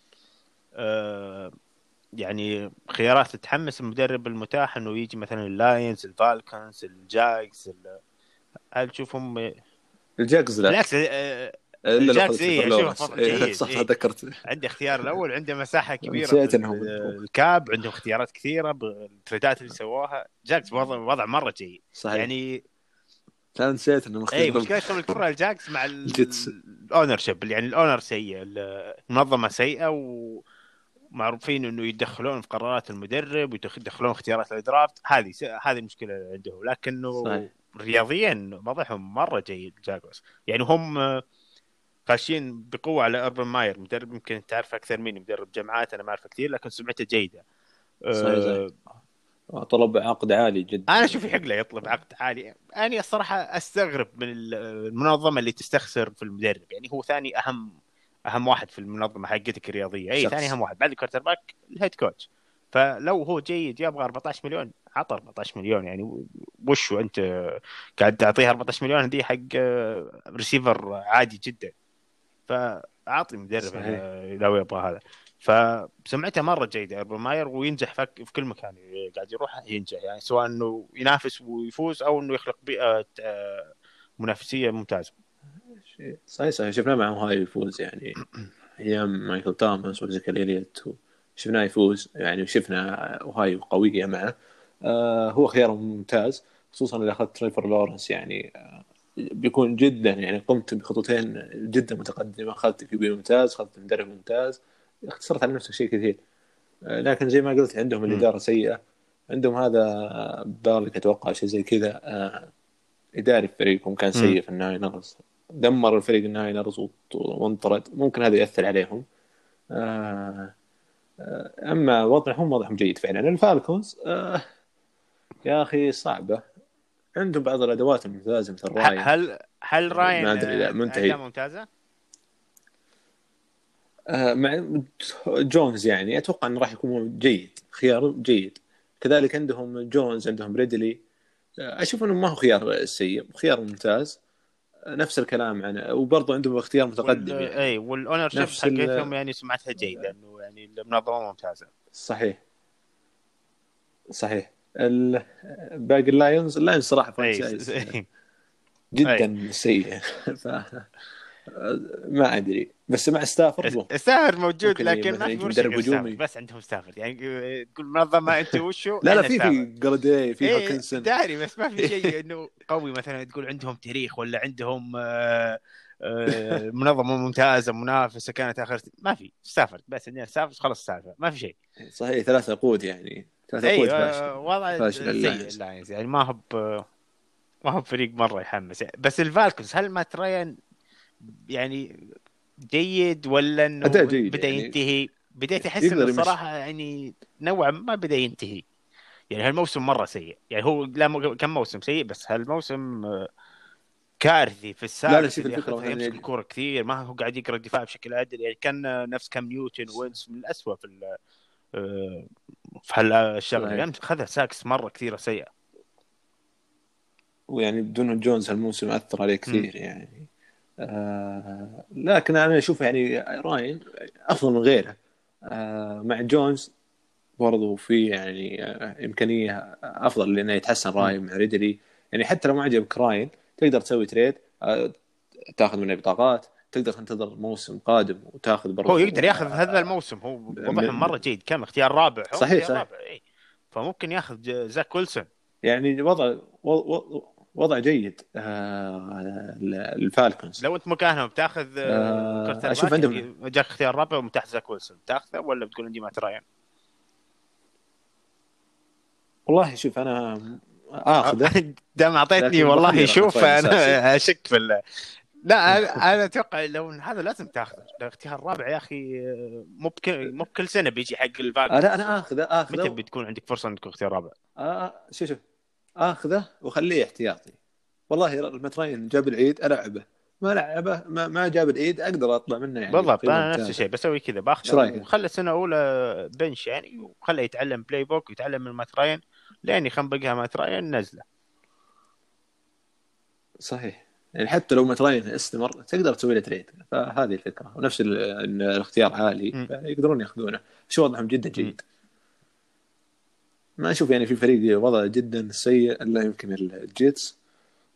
آه، يعني خيارات تحمس المدرب المتاح إنه يجي مثلا ال Lions ال Falcons ال Jags ال- هل تشوفهم ال Jags لا بالعكس آه، ال Jags إيه، أشوفه لورنس. فرق إيه، صح إيه. ذكرت عنده اختيار الأول عنده مساحة كبيرة. ال cap عندهم اختيارات كثيرة بالتريدات اللي سواها Jags وضع وضع مرة جيد صحيح يعني أنا نسيت انه اي مختلف مشكلة الكرة ال Jags مع. (laughs) ال ownership يعني ال owner سيء المنظمه سيئة ومعروفين انه يتدخلون في قرارات المدرب ويدخلون اختيارات الدرافت هذه هذه المشكلة اللي عندهم لكنه صحيح. رياضيا وضعهم مرة جيد جاكوس. يعني هم خاشين بقوة على أربن ماير. مدرب يمكن تعرف أكثر مني مدرب جامعات أنا ما أعرفه كثير لكن سمعته جيدة. صحيح، أه،. طلب عقد عالي جدا. أنا أشوف يحق له يطلب عقد عالي. أنا الصراحة أستغرب من المنظمة اللي تستخسر في المدرب. يعني هو ثاني أهم أهم واحد في المنظمة حقتك الرياضية. إي. ثاني أهم واحد. بعد ال quarterback ال head coach. فلو هو جيد يبغى 14 مليون عطى 14 مليون. يعني وشو أنت قاعد تعطيه 14 مليون؟ دي حق آه، ريسيفر عادي جدا. فأعطي مدرب. آه، لو يبغى هذا. فسمعته مرة جيدة اربن ماير وينجح فك- في كل مكان. قاعد يروح ينجح. يعني سواء إنه ينافس ويفوز أو إنه يخلق بيئة آه، منافسية ممتازة. صحيح صحيح. شفناه مع أوهايو يفوز يعني. أيام مايكل توماس وزيكيل إليوت شفناه يفوز يعني وشفنا أوهايو قوية معه. آه هو خيار ممتاز خصوصا إذا أخذت تريفر لورنس يعني. آه بيكون جدا يعني قمت بخطوتين جدا متقدمة. أخذت QB ممتاز أخذت مدرب ممتاز. اختصرت على نفسك شيء كثير. آه لكن زي ما قلت عندهم الإدارة سيئة. عندهم هذا بالكي أتوقع شيء زي كذا. آه إداري فريقهم كان سيء في ال Niners دمر الفريق ال Niners وانطرد ممكن هذا ياثر عليهم. آه آه أما وضعهم وضعهم جيد فعلا. ال Falcons آه يا أخي صعبة. عندهم بعض الأدوات الممتازة مثل راين. هل هل راين ما أدري، لا، منتهي. ممتازة؟ آه مع جونز يعني أتوقع إنه راح يكون جيد خيار جيد. كذلك عندهم جونز عندهم ريدلي. أشوف إنه ما هو خيار سيء خيار ممتاز. نفس الكلام عن وبرضه عندهم اختيار متقدم وال... يعني. إي وال ownership حقتهم يعني سمعتها جيدة إنه يعني المنظمه ممتازة. صحيح. صحيح. ال- باقي ال Lions ال Lions صراحة إي franchise إي. جدا سيء. (laughs) ف ما أدري. بس مع ستافورد ستافورد موجود لكن ما في مدرب. بس عندهم ستافورد يعني تقول منظمة أنت وشو؟ لا لا في. في جرادي في إيه هوكنسون. داري بس ما في شيء (laughs) إنه قوي مثلا تقول عندهم تاريخ ولا عندهم آه، آه، منظمة ممتازة منافسة كانت آخر. ما في. ستافورد بس عندنا ستافورد خلص السالفه ما في شيء. صحيح ثلاث عقود يعني. ثلاث عقود اي فاشل آه، وضع سيء يعني ما هو ما هو فريق مرة يحمس. بس الفالكونز هل مات رايان يعني جيد ولا إنه جيد بدأ يعني. ينتهي؟ بديت أحس إنه. الصراحه يعني نوعا ما بدأ ينتهي. يعني هالموسم مرة سيء. يعني هو لا مو- كم موسم سيء بس هالموسم آه، كارثي في السابق لا اللي الفكرة يمسك الكوره كثير. ما هو قاعد يقرأ الدفاع بشكل عادل. يعني كان نفس كام نيوتن وينتز من الاسوء في آه، في هالشغلة. يعني أخذها sacks مرة كثيرة سيئة. ويعني بدون جونز هالموسم أثر عليه كثير يعني. آه لكن أنا أشوف يعني راين أفضل من غيره. آه مع جونز برضو في يعني آه إمكانية أفضل لأنه يتحسن راين مع ريدلي. يعني حتى لو ما عجبك راين تقدر تسوي trade آه تاخذ منه بطاقات تقدر تنتظر موسم قادم وتاخذ برضو هو يقدر ياخذ هذا الموسم. هو واضح من- مرة جيد كم اختيار رابع. هو صحيح، اختيار صحيح. رابع إي. فممكن ياخذ زاك ويلسون. يعني وضع وضع, جيد آه الفالكونز. لو انت مكانهم بتاخذ آه، باكر، عندهم- جاك اختيار رابع ومتاح زاك ويلسون. تاخذه ولا بتقول عندي مات رايان؟ والله شوف أنا آخذه. (laughs) دام أعطيتني والله شوف. أنا أشك في ال- (laughs) لا أنا أتوقع لو هذا لازم تاخذه. الاختيار الرابع يا أخي مو مو بكل سنة بيجي حق الفالكونز. أنا أنا آخذه متى اخذه بتكون عندك فرصة انك تكون اختيار رابع؟ آه شوف شوف. آخذه واخليه احتياطي. والله مات راين جاب العيد ألعبه. ما لعبه ما, ما جاب العيد أقدر أطلع منه يعني بالضبط أنا نفس. الشيء بسوي كذا رأيك؟ وخلى السنة الأولى bench يعني وخليه يتعلم playbook ويتعلم من راين لين يخنبقها مات راين نزله. صحيح. يعني حتى لو مات راين استمر تقدر تسوي له trade فهذه الفكرة. ونفس الاختيار عالي. يقدرون يأخذونه. شو وضعهم؟ جدا جيد. ما أشوف يعني في فريق وضعه جدا سيء إلا يمكن الجيتس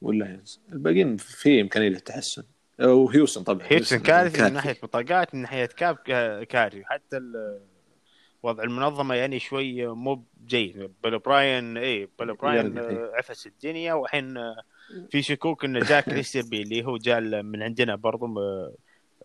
واللاينز الباقيين في إمكانية للتحسن. وهيوستن طبعا. هيوستن كارثي من كارثي. ناحية بطاقات من ناحية cap كا- كارثي. حتى وضع المنظمة يعني شوي مو جيد. بيل أوبراين اي بيل أوبراين إيه. عفس الدنيا. والحين في شكوك إن جاك (laughs) إيستربي اللي هو جاء من عندنا برضو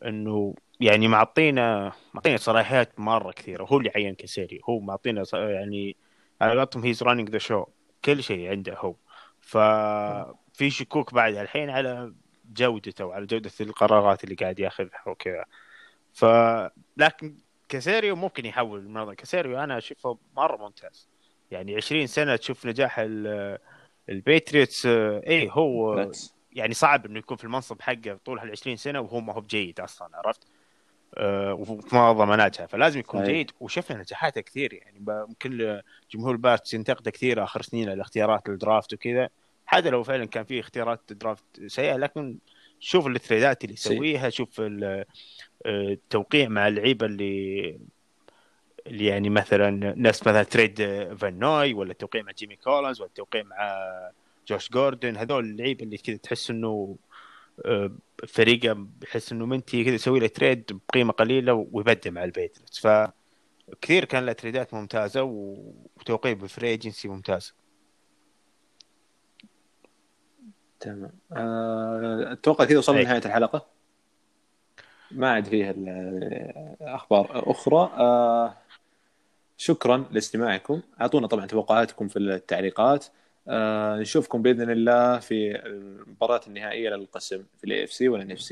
إنه يعني معطينا معطينا صلاحيات مرة كثيرة. هو اللي عين كاسيريو. هو معطينا يعني على قولتهم he's running the show كل شيء عنده هو. ففي شكوك بعد الحين على جودته وعلى جودة القرارات اللي قاعد ياخذها وكذا. ف لكن كاسيريو ممكن يحول المنظمه كاسيريو أنا أشوفه مرة ممتاز. يعني 20 سنة تشوف نجاح ال- الباتريوتس إيه هو. يعني صعب إنه يكون في المنصب حقه طول هال 20 سنة وهو ما هو بجيد أصلا عرفت؟ آه، وفي منظمه ناجحه فلازم يكون صحيح. جيد وشفنا نجاحاته كثير يعني ممكن جمهور الباتس ينتقده كثير آخر سنين على اختيارات ال draft وكذا حتى لو فعلا كان في اختيارات draft سيئة لكن شوف التريدات اللي. يسويها شوف آه، التوقيع مع اللعيبة اللي اللي يعني مثلا نفس مثلا trade فان نوي ولا التوقيع مع جيمي كولنز ولا التوقيع مع جوش جوردن هذول اللعيبة اللي كذا تحس إنه فريقه بحس إنه منتي كذا يسوي له trade بقيمة قليلة ويبدع مع الباتس فكثير كان له تريدات ممتازة وتوقيع ب free agency ممتاز. تمام. آه، أتوقع كذا وصلنا. لنهاية الحلقة. ما عاد فيها أخبار أخرى. آه، شكرا لاستماعكم. أعطونا طبعا توقعاتكم في التعليقات. نشوفكم بإذن الله في المباراة النهائية للقسم في ال AFC وال N FC